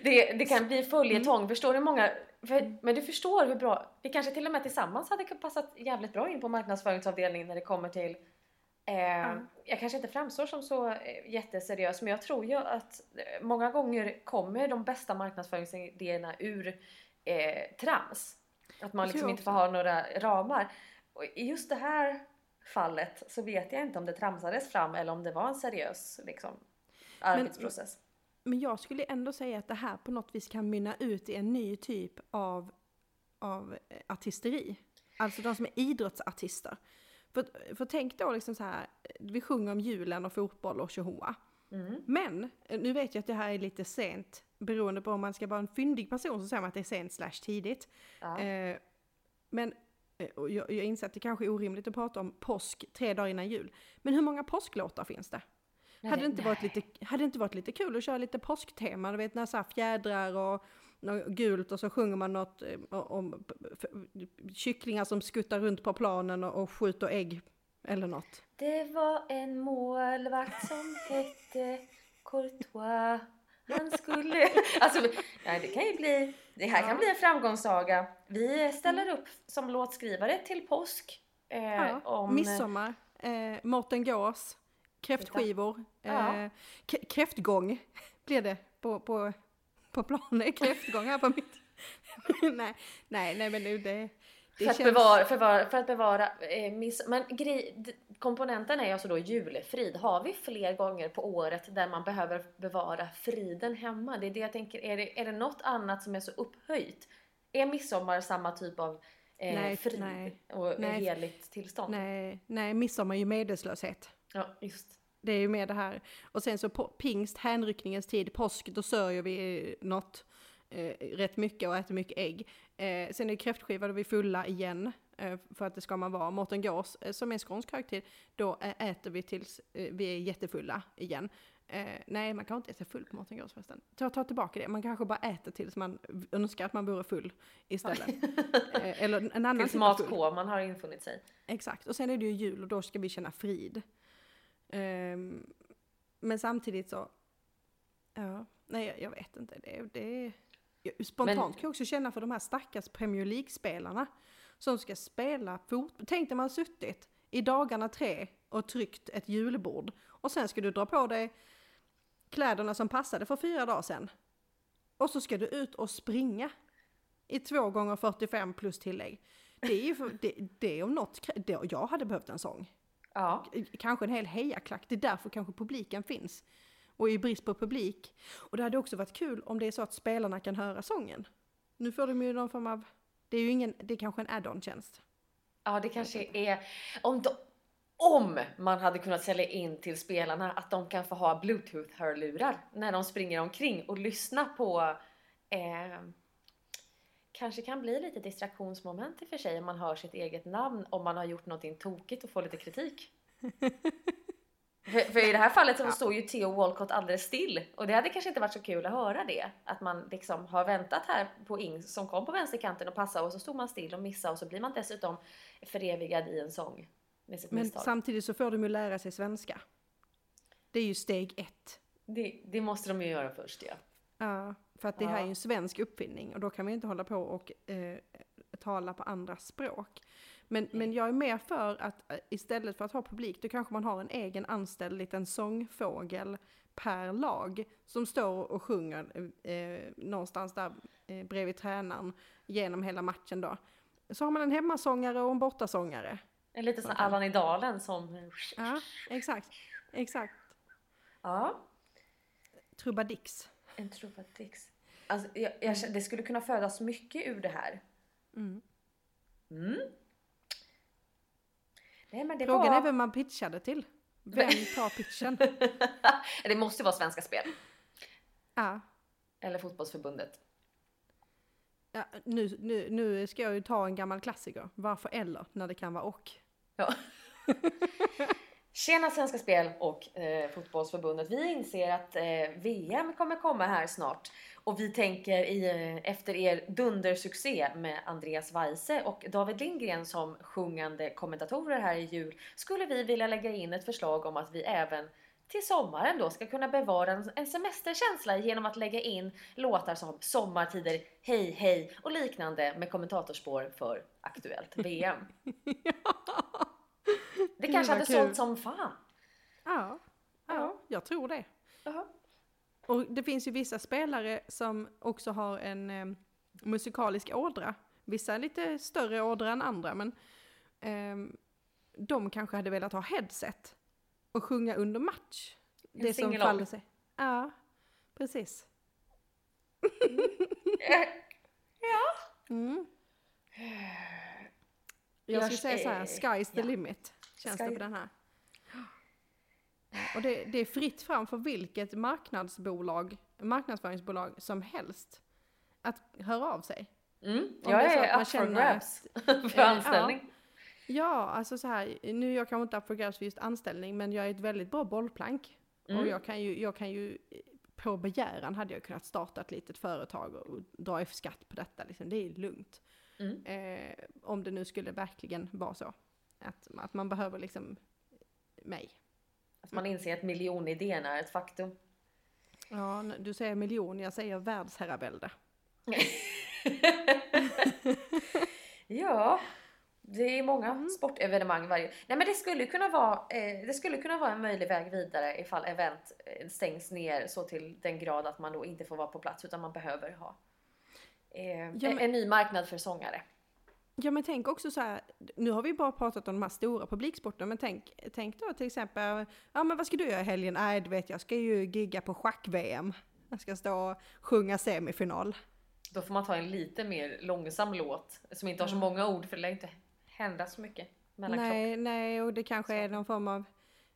Det, det kan bli följetong. Förstår du många... För, men du förstår hur bra... Vi kanske till och med tillsammans hade passat jävligt bra in på marknadsföringsavdelningen när det kommer till... Eh, Jag kanske inte framstår som så eh, jätteseriös men jag tror ju att eh, många gånger kommer de bästa marknadsföringsidéerna ur eh, trams. Att man liksom inte får ha några ramar. Och I just det här fallet så vet jag inte om det tramsades fram eller om det var en seriös liksom, arbetsprocess. Men jag skulle ändå säga att det här på något vis kan mynna ut i en ny typ av, av eh, artisteri. Alltså de som är idrottsartister. För, för tänk då liksom så här, vi sjunger om julen och fotboll och tjohoa. Mm. Men, eh, nu vet jag att det här är lite sent, beroende på om man ska vara en fyndig person så säger man att det är sent slash tidigt. Ja. Eh, men eh, jag, jag inser att det kanske är orimligt att prata om påsk tre dagar innan jul. Men hur många påsklåtar finns det? Nej, hade, det inte varit lite, hade det inte varit lite kul att köra lite påsktema? Du vet när så här fjädrar och gult och så sjunger man något eh, om kycklingar som skuttar runt på planen och, och skjuter ägg. Eller något. Det var en målvakt som hette Courtois. Han skulle... Alltså, nej, det kan ju bli... Det här kan Ja. bli en framgångssaga. Vi ställer upp som låtskrivare till påsk. Eh, Ja, om, Midsommar, eh, Mårten Gås, kräftskivor, eh, kräftgång <laughs> blir det på, på, på planen. Kräftgång här på mitt... nej, <laughs> nej, nej men nu det... för, att känns- bevara, för, att bevara eh, miss, Men grej, komponenten är alltså då julefrid. Har vi fler gånger på året där man behöver bevara friden hemma? Det är det jag tänker. Är det, är det något annat som är så upphöjt? Är midsommar samma typ av eh, Nej, frid nej, och nej. heligt tillstånd? Nej, nej, midsommar är ju medvetslöshet. Ja, just. Det är ju med det här. Och sen så på pingst, hänryckningens tid, påsk, då sörjer vi något eh, rätt mycket och äter mycket ägg. Eh, sen är det kräftskiva då vi är fulla igen, eh, för att det ska man vara. Mårten Gås, eh, som är skånsk högtid, då eh, äter vi tills eh, vi är jättefulla igen. Nej, man kan inte äta full på Mårten Gås förresten. Ta, ta tillbaka det, man kanske bara äter tills man önskar att man vore full istället. eller en annan Tills typ matkoman har infunnit sig. Exakt, och sen är det ju jul och då ska vi känna frid. Ehm, men samtidigt så, ja, nej jag, vet inte. Det, det, spontant Men- kan jag också känna för de här stackars Premier League-spelarna som ska spela fotboll. Tänk när man suttit i dagarna tre och tryckt ett julbord och sen ska du dra på dig kläderna som passade för fyra dagar sedan. Och så ska du ut och springa i två gånger 45 plus tillägg. Det är ju för, det, det om något, det, jag hade behövt en sång. Ja. Kanske en hel hejaklack, det är därför kanske publiken finns. Och i brist på publik. Och det hade också varit kul om det är så att spelarna kan höra sången. Nu får de ju någon form av, det är ju ingen, det är kanske en add-on-tjänst. Ja, det kanske är... Om, de, om man hade kunnat sälja in till spelarna att de kan få ha bluetooth-hörlurar när de springer omkring och lyssna på... Eh, kanske kan bli lite distraktionsmoment i och för sig om man hör sitt eget namn om man har gjort någonting tokigt och får lite kritik. <laughs> för, för i det här fallet så Ja. står ju Theo Walcott alldeles still och det hade kanske inte varit så kul att höra det. Att man liksom har väntat här på Ings som kom på vänsterkanten och passade och så stod man still och missade och så blir man dessutom förevigad i en sång med sitt Men misstag. samtidigt så får de ju lära sig svenska. Det är ju steg ett. Det, det måste de ju göra först ja. Ja, för att det här är Ja. ju en svensk uppfinning och då kan vi inte hålla på och eh, tala på andra språk. Men, men jag är mer för att eh, istället för att ha publik, då kanske man har en egen anställd liten sångfågel per lag som står och sjunger eh, någonstans där eh, bredvid tränaren genom hela matchen då. Så har man en hemmasångare och en bortasångare. En lite Okej. Allan i Dalen som... Ja, exakt. Exakt. Ja. Trubadix. En trumpetix. Alltså, jag, jag, det skulle kunna födas mycket ur det här. Mm. Mm. Nej, men det Frågan var... är vem man pitchade till. Vem tar pitchen? <laughs> det måste vara Svenska Spel. Ja. Eller Fotbollsförbundet. Ja, nu, nu, nu ska jag ju ta en gammal klassiker. Varför eller när det kan vara och? Ja. <laughs> Tjena Svenska Spel och eh, Fotbollsförbundet. Vi inser att eh, VM kommer komma här snart och vi tänker i, eh, efter er dundersuccé med Andreas Weise och David Lindgren som sjungande kommentatorer här i jul skulle vi vilja lägga in ett förslag om att vi även till sommaren då ska kunna bevara en, en semesterkänsla genom att lägga in låtar som Sommartider, Hej hej och liknande med kommentatorspår för aktuellt VM. <laughs> <laughs> Det Gud, kanske hade kul. sålt som fan. Ja, ja, Ja. jag tror det. Jaha. Och det finns ju vissa spelare som också har en eh, musikalisk ådra. Vissa är lite större ådra än andra, men ehm, de kanske hade velat ha headset och sjunga under match. En det som faller sig. Ja, precis. <laughs> Mm. Jag skulle Jag- säga så här, eh, sky's the ja. limit. Känns det Sky- på den här. Och det, det är fritt fram för vilket marknadsbolag, marknadsföringsbolag som helst att höra av sig. Mm. Om Jag det är är att man up for känner grabs <laughs> för Eh, anställning. Ja, alltså så här, nu är jag kanske inte up for grabs för just anställning, men jag är ett väldigt bra bollplank. Och Mm. jag kan ju, jag kan ju, på begäran hade jag kunnat starta ett litet företag och dra F-skatt på detta, liksom. det är lugnt. Mm. Eh, om det nu skulle verkligen vara så. Att, att man behöver liksom mig. Att man inser att miljonidén är ett faktum. Ja, du säger miljon, jag säger världsherravälde. <laughs> ja, det är många mm. sportevenemang varje... Nej men det skulle kunna vara, eh, det skulle kunna vara en möjlig väg vidare ifall event eh, stängs ner så till den grad att man då inte får vara på plats utan man behöver ha eh, ja, men... en ny marknad för sångare. Ja men tänk också så här, nu har vi bara pratat om de här stora publiksporterna, men tänk, tänk då till exempel, ja men vad ska du göra i helgen? Nej du vet jag ska ju gigga på schack-VM. Jag ska stå och sjunga semifinal. Då får man ta en lite mer långsam låt som inte har så många ord för det lär inte hända så mycket mellan Nej, klock. nej och det kanske är någon form av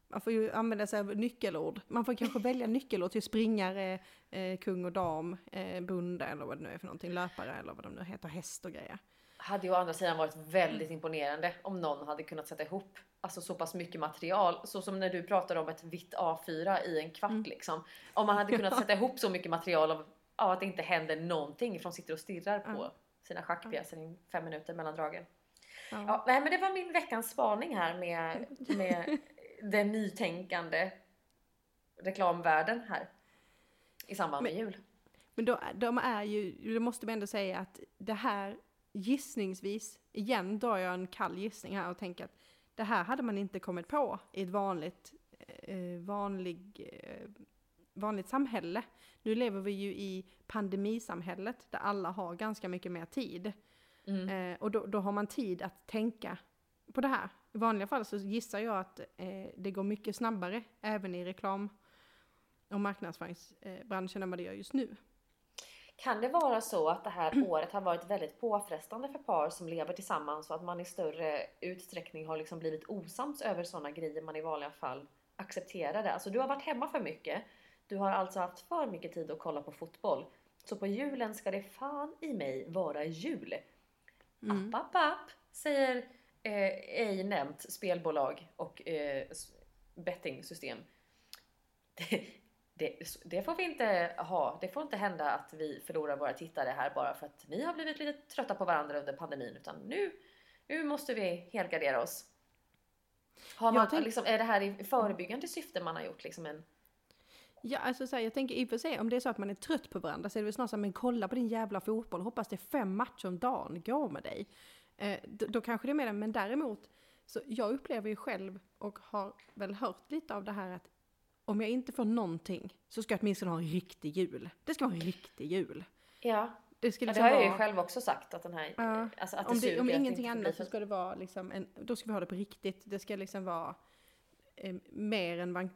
man får ju använda sig av nyckelord. Man får kanske välja nyckelord till springare, eh, kung och dam, eh, bonde eller vad det nu är för någonting, löpare eller vad de nu heter, häst och grejer hade ju å andra sidan varit väldigt imponerande om någon hade kunnat sätta ihop alltså så pass mycket material. Så som när du pratar om ett vitt A4 i en kvart mm. liksom. Om man hade kunnat sätta <laughs> ihop så mycket material av, av att det inte händer någonting från sitter och stirrar på mm. sina schackpjäser i fem minuter mellan dragen. Mm. Ja, nej men det var min veckans spaning här med, med <laughs> den nytänkande reklamvärlden här. I samband med men, jul. Men då, de är ju, det måste man ändå säga att det här gissningsvis, igen drar jag en kall gissning här och tänker att det här hade man inte kommit på i ett vanligt, eh, vanlig, eh, vanligt samhälle. Nu lever vi ju i pandemisamhället där alla har ganska mycket mer tid. Mm. Eh, och då, då, har man tid att tänka på det här. I vanliga fall så gissar jag att eh, det går mycket snabbare även i reklam och marknadsföringsbranschen än vad det gör just nu. Kan det vara så att det här mm. året har varit väldigt påfrestande för par som lever tillsammans och att man i större utsträckning har liksom blivit osams över sådana grejer man i vanliga fall accepterade? Alltså du har varit hemma för mycket. Du har alltså haft för mycket tid att kolla på fotboll. Så på julen ska det fan i mig vara jul. Mm. App, app, app, säger eh, ej nämnt spelbolag och eh, bettingsystem. Det, det, får vi inte ha. Det får inte hända att vi förlorar våra tittare här bara för att ni har blivit lite trötta på varandra under pandemin. Utan nu, nu måste vi helgardera oss. Har man, tänk... liksom, är det här i förebyggande syfte man har gjort liksom en... Ja, alltså så här, jag tänker i och för sig om det är så att man är trött på varandra så är det väl snarare så men kolla på din jävla fotboll, hoppas det är fem matcher om dagen, gå med dig. Eh, då, då, kanske det är mer men däremot, så jag upplever ju själv och har väl hört lite av det här att om jag inte får någonting så ska jag åtminstone ha en riktig jul. Det ska vara en riktig jul. Ja. Det, ska liksom ja, det har jag ju själv också sagt att den här, ja. alltså att det om, det, om ingenting annat så ska det vara liksom en, då ska vi ha det på riktigt. Det ska liksom vara eh, mer än man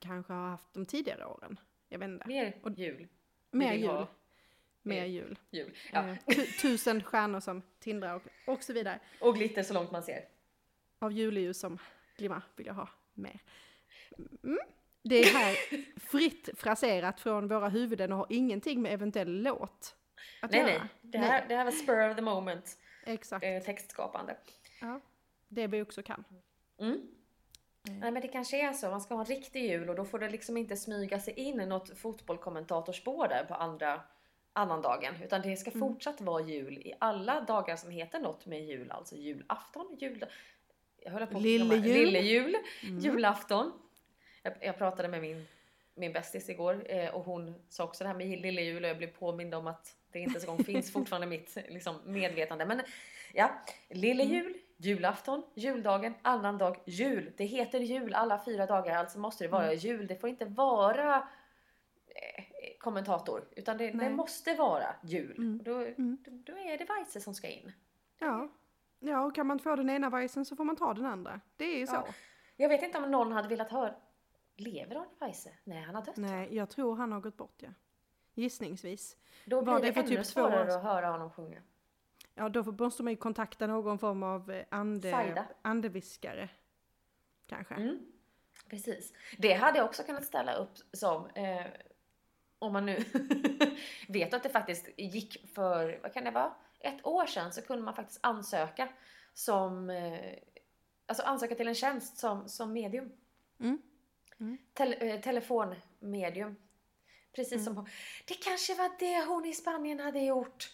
kanske har haft de tidigare åren. Jag vet inte. Mer Och, jul. Mer jul. Ha. Mer jul. jul. Ja. Eh, tusen stjärnor som tindrar och, och så vidare. Och glitter så långt man ser. Av juleljus som glimmar vill jag ha mer. Mm. Det är här fritt fraserat från våra huvuden och har ingenting med eventuell låt att nej, göra. Nej, det här, nej. det här var spur of the moment. Exakt. Eh, textskapande. Ja, det vi också kan. Mm. Mm. Nej men det kanske är så, man ska ha en riktig jul och då får det liksom inte smyga sig in något fotbollskommentatorspår där på andra annandagen. Utan det ska mm. fortsatt vara jul i alla dagar som heter något med jul. Alltså julafton, jul... Jag höll på Lille jul. Lille jul, mm. julafton, jag, jag pratade med min, min bästis igår eh, och hon sa också det här med lille jul och jag blev påmind om att det inte ens en gång finns fortfarande mitt liksom, medvetande. Men ja, lille mm. jul, julafton, juldagen, annandag, jul. Det heter jul alla fyra dagar, alltså måste det vara mm. jul. Det får inte vara eh, kommentator, utan det, det, måste vara jul. Mm. Då, mm. då, då, är det Weise som ska in. Ja. ja, och kan man få den ena Weisen så får man ta den andra. Det är ju så. Ja. Jag vet inte om någon hade velat höra, Lever Arne Weise? Nej, han har dött. Nej, jag tror han har gått bort ja. Gissningsvis. Då blir Var det, det ännu typ svårare att höra honom sjunga. Ja, då måste man ju kontakta någon form av eh, ande, andeviskare. Kanske. Mm. Precis. Det hade jag också kunnat ställa upp som, eh, om man nu <laughs> vet att det faktiskt gick för, vad kan det vara, ett år sedan så kunde man faktiskt ansöka som, eh, alltså ansöka till en tjänst som, som medium. Mm. Mm. eh, telefonmedium. Precis mm. som hon. Det kanske var det hon i Spanien hade gjort.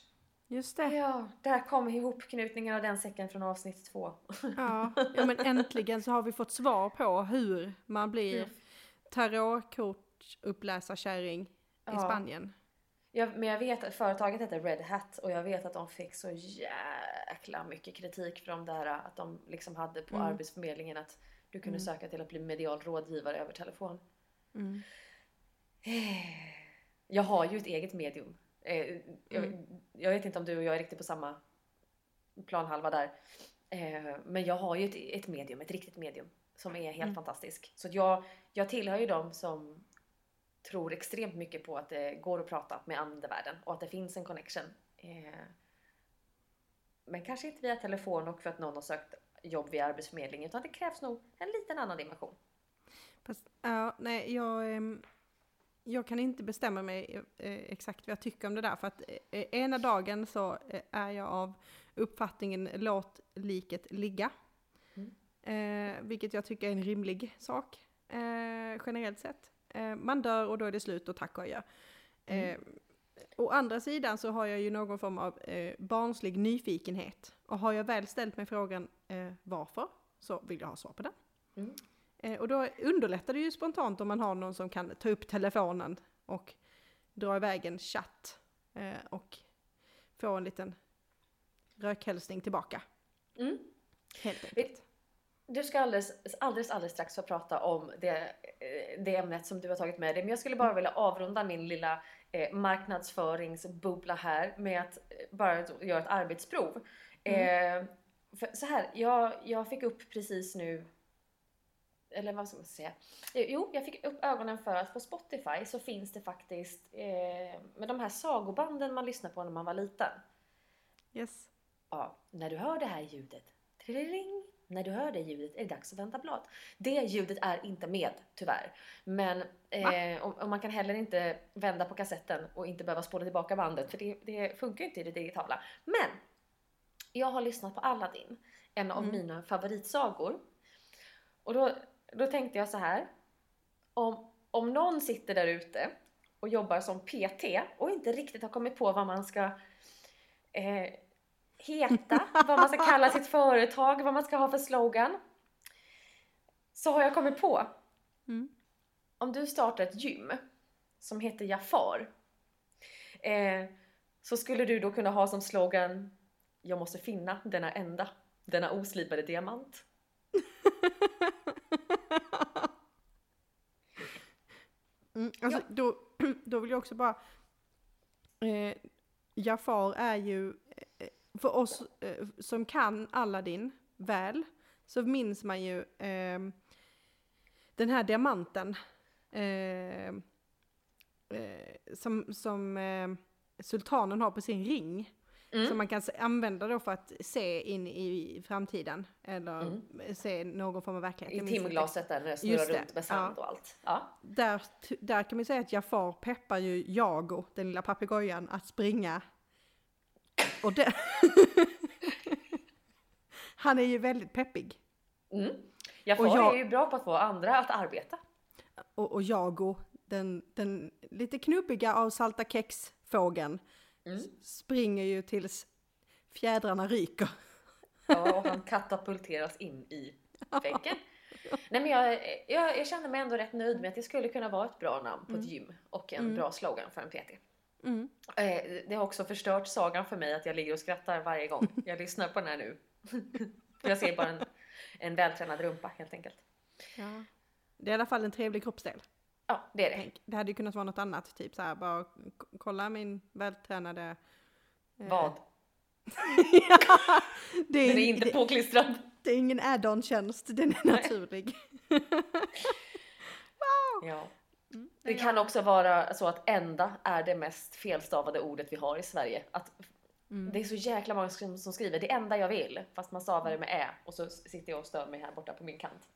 Just det. Ja, där kom ihopknutningen av den säcken från avsnitt två. Ja, ja men äntligen så har vi fått svar på hur man blir Mm. tarotkortuppläsarkärring i Ja. Spanien. Ja, men jag vet att företaget heter Red Hat och jag vet att de fick så jäkla mycket kritik för de där att de liksom hade på Mm. Arbetsförmedlingen att du kunde Mm. söka till att bli medial rådgivare över telefon. Mm. Jag har ju ett eget medium. Eh, jag, Mm. jag vet inte om du och jag är riktigt på samma planhalva där. Eh, men jag har ju ett, ett medium, ett riktigt medium som är helt Mm. fantastisk. Så jag, jag tillhör ju dem som tror extremt mycket på att det går att prata med andevärlden och att det finns en connection. Eh, men kanske inte via telefon och för att någon har sökt jobb via Arbetsförmedlingen utan det krävs nog en liten annan dimension. Fast, ja, nej, jag, ehm, jag kan inte bestämma mig eh, exakt vad jag tycker om det där. För att eh, ena dagen så eh, är jag av uppfattningen låt liket ligga. Mm. Vilket jag tycker är en rimlig sak generellt sett. Man dör och då är det slut och tack och adjö. Eh, å andra sidan så har jag ju någon form av eh, barnslig nyfikenhet. Och har jag väl ställt mig frågan eh, varför så vill jag ha svar på den. Mm. Eh, och då underlättar det ju spontant om man har någon som kan ta upp telefonen och dra iväg en chatt eh, och få en liten rökhälsning tillbaka. Mm. Helt enkelt. Du ska alldeles, alldeles, alldeles strax få prata om det, eh, det ämnet som du har tagit med dig. Men jag skulle bara vilja avrunda min lilla eh, marknadsföringsbubbla här med att eh, bara göra ett arbetsprov. Eh, för så här, jag, jag fick upp precis nu eller vad ska man säga? Jo, jag fick upp ögonen för att på Spotify så finns det faktiskt eh, med de här sagobanden man lyssnade på när man var liten. Yes. Ja, när du hör det här ljudet, trilling, när du hör det ljudet är det dags att vända blad. Det ljudet är inte med, tyvärr. Men eh, och, och man kan heller inte vända på kassetten och inte behöva spola tillbaka bandet, för det, det funkar inte i det digitala. Men! Jag har lyssnat på Aladdin, en av Mm. mina favoritsagor. Och då, då tänkte jag så här. Om, om någon sitter där ute och jobbar som PT och inte riktigt har kommit på vad man ska eh, heta, <laughs> vad man ska kalla sitt företag, vad man ska ha för slogan. Så har jag kommit på. Mm. Om du startar ett gym som heter Jafar. Eh, så skulle du då kunna ha som slogan Jag måste finna denna enda, denna oslipade diamant. <laughs> Mm, alltså, då, <clears throat> då vill jag också bara... Eh, Jafar är ju, eh, för oss eh, som kan Aladdin väl, så minns man ju eh, den här diamanten eh, eh, som, som eh, sultanen har på sin ring. Mm. Som man kan använda då för att se in i framtiden. Eller Mm. se någon form av verklighet. I timglaset där det snurrar runt med sand och allt. Ja. där, där kan man säga att Jafar peppar ju Jago, den lilla papegojan, att springa. Och det... <laughs> Han är ju väldigt peppig. Mm. Jafar Och jag- är ju bra på att få andra att arbeta. Och, och Jago, den, den lite knubbiga av salta kex-fågeln, Mm. springer ju tills fjädrarna ryker. Ja, och han katapulteras in i väggen. Nej, men jag, jag, jag känner mig ändå rätt nöjd med att det skulle kunna vara ett bra namn på ett gym och en Mm. bra slogan för en PT. Mm. Eh, Det har också förstört sagan för mig att jag ligger och skrattar varje gång <laughs> jag lyssnar på den här nu. <laughs> Jag ser bara en, en vältränad rumpa helt enkelt. Ja. Det är i alla fall en trevlig kroppsdel. Ja, det är det. Tänk. Det hade ju kunnat vara något annat, typ så här, bara kolla min vältränade... eh, Vad? <laughs> ja, det, är, Den är inte det, påklistrad. det är ingen add-on-tjänst, den är naturlig. <laughs> Ja. Mm. Det kan också vara så att ända är det mest felstavade ordet vi har i Sverige. Att Mm. Det är så jäkla många som, som skriver det enda jag vill fast man stavar det med ä och så sitter jag och stör mig här borta på min kant.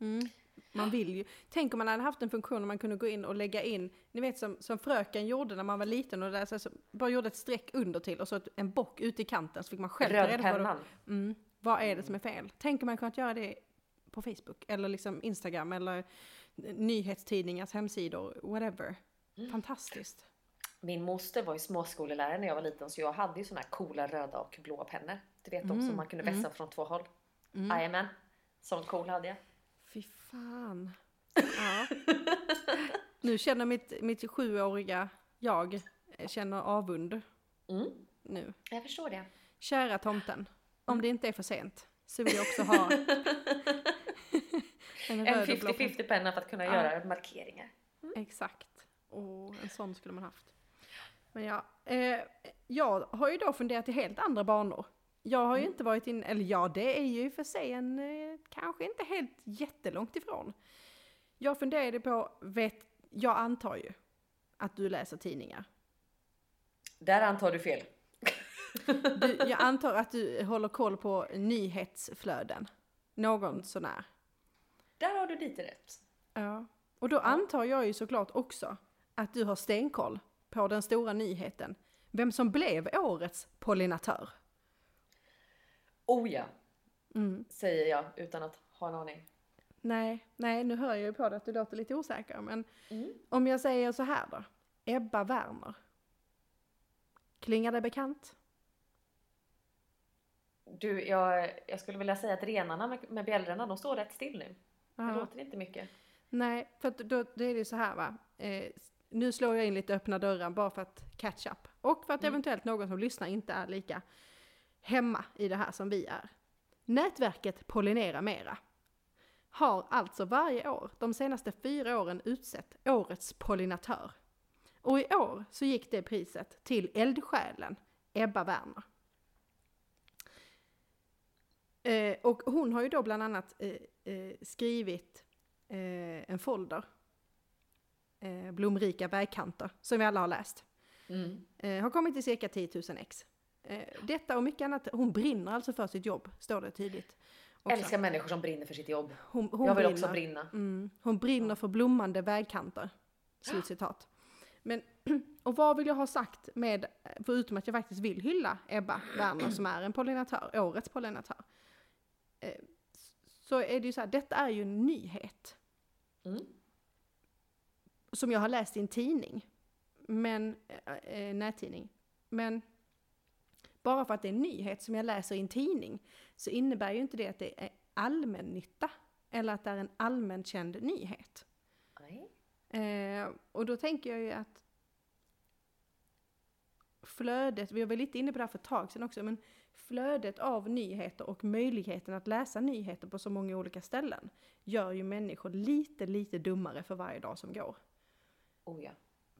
Mm. Man vill ju. Tänk om man hade haft en funktion där man kunde gå in och lägga in, ni vet som, som fröken gjorde när man var liten och där, så, så, bara gjorde ett streck under till och så ett, en bock ute i kanten så fick man själv ta reda på vad, Rödpennan. mm, vad är det som är fel. Tänk om man kunnat göra det på Facebook eller liksom Instagram eller nyhetstidningars hemsidor, whatever. Mm. Fantastiskt. Min moster var ju småskolelärare när jag var liten så jag hade ju såna här coola röda och blåa pennor. Du vet de Mm, som man kunde vässa från två håll. Mm. Jajamän. Sån cool hade jag. Fan. Ja. <laughs> Nu känner mitt, mitt sjuåriga jag eh, känner avund Mm, nu. jag förstår det. Kära tomten, om det inte är för sent så vill jag också ha <laughs> en En röd och blå penna. 50-50 penna för att kunna Ja. göra markeringar. Exakt. Och en sån skulle man haft. Men ja, eh, jag har ju då funderat i helt andra banor. Jag har ju Mm. inte varit in, eller ja, det är ju för sig en, eh, kanske inte helt jättelångt ifrån. Jag funderade på, vet, jag antar ju att du läser tidningar. Där antar du fel. Du, jag <laughs> antar att du håller koll på nyhetsflöden. Någon sånär. Där har du lite rätt. Ja. Och då antar jag ju såklart också att du har stenkoll på den stora nyheten. Vem som blev årets pollinatör. Oh ja, Mm. säger jag utan att ha en aning. Nej, nej, nu hör jag ju på dig att du låter lite osäker. Men Mm. om jag säger så här då. Ebba Werner. Klingar det bekant? Du, jag, jag skulle vilja säga att renarna med, med bjällrorna, de står rätt still nu. Det låter inte mycket. Nej, för då, då är det så här va. Eh, nu slår jag in lite öppna dörrar bara för att catch up. Och för att Mm. eventuellt någon som lyssnar inte är lika hemma i det här som vi är. Nätverket Pollinera Mera har alltså varje år de senaste fyra åren utsett årets pollinatör. Och i år så gick det priset till eldsjälen Ebba Werner. Eh, och hon har ju då bland annat eh, eh, skrivit eh, en folder, eh, Blomrika vägkanter, som vi alla har läst. Mm. Eh, har kommit till cirka 10 000 ex. Eh, detta och mycket annat, hon brinner alltså för sitt jobb, står det tydligt. också. Älskar människor som brinner för sitt jobb. Hon, hon jag vill brinner. också brinna. Mm, hon brinner för blommande vägkanter. Slutcitat. Men, <clears throat> och vad vill jag ha sagt med, förutom att jag faktiskt vill hylla Ebba Werner som är en pollinatör, årets pollinatör. Eh, så är det ju så här, detta är ju en nyhet. Mm. Som jag har läst i en tidning. Men, eh, nättidning. Men bara för att det är en nyhet som jag läser i en tidning så innebär ju inte det att det är allmännytta. Eller att det är en allmänt känd nyhet. Eh, och då tänker jag ju att flödet, vi var lite inne på det här för ett tag sedan också, men flödet av nyheter och möjligheten att läsa nyheter på så många olika ställen gör ju människor lite, lite dummare för varje dag som går. Oh ja.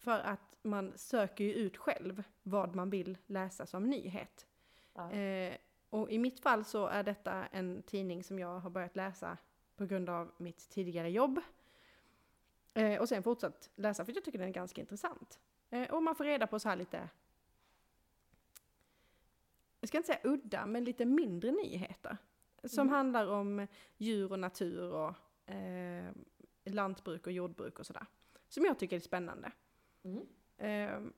För att man söker ju ut själv vad man vill läsa som nyhet. Ja. Eh, och i mitt fall så är detta en tidning som jag har börjat läsa på grund av mitt tidigare jobb. Eh, och sen fortsatt läsa för jag tycker den är ganska intressant. Eh, och man får reda på så här lite, jag ska inte säga udda, men lite mindre nyheter. Som Mm. handlar om djur och natur och eh, lantbruk och jordbruk och sådär. Som jag tycker är spännande. Mm. Ehm,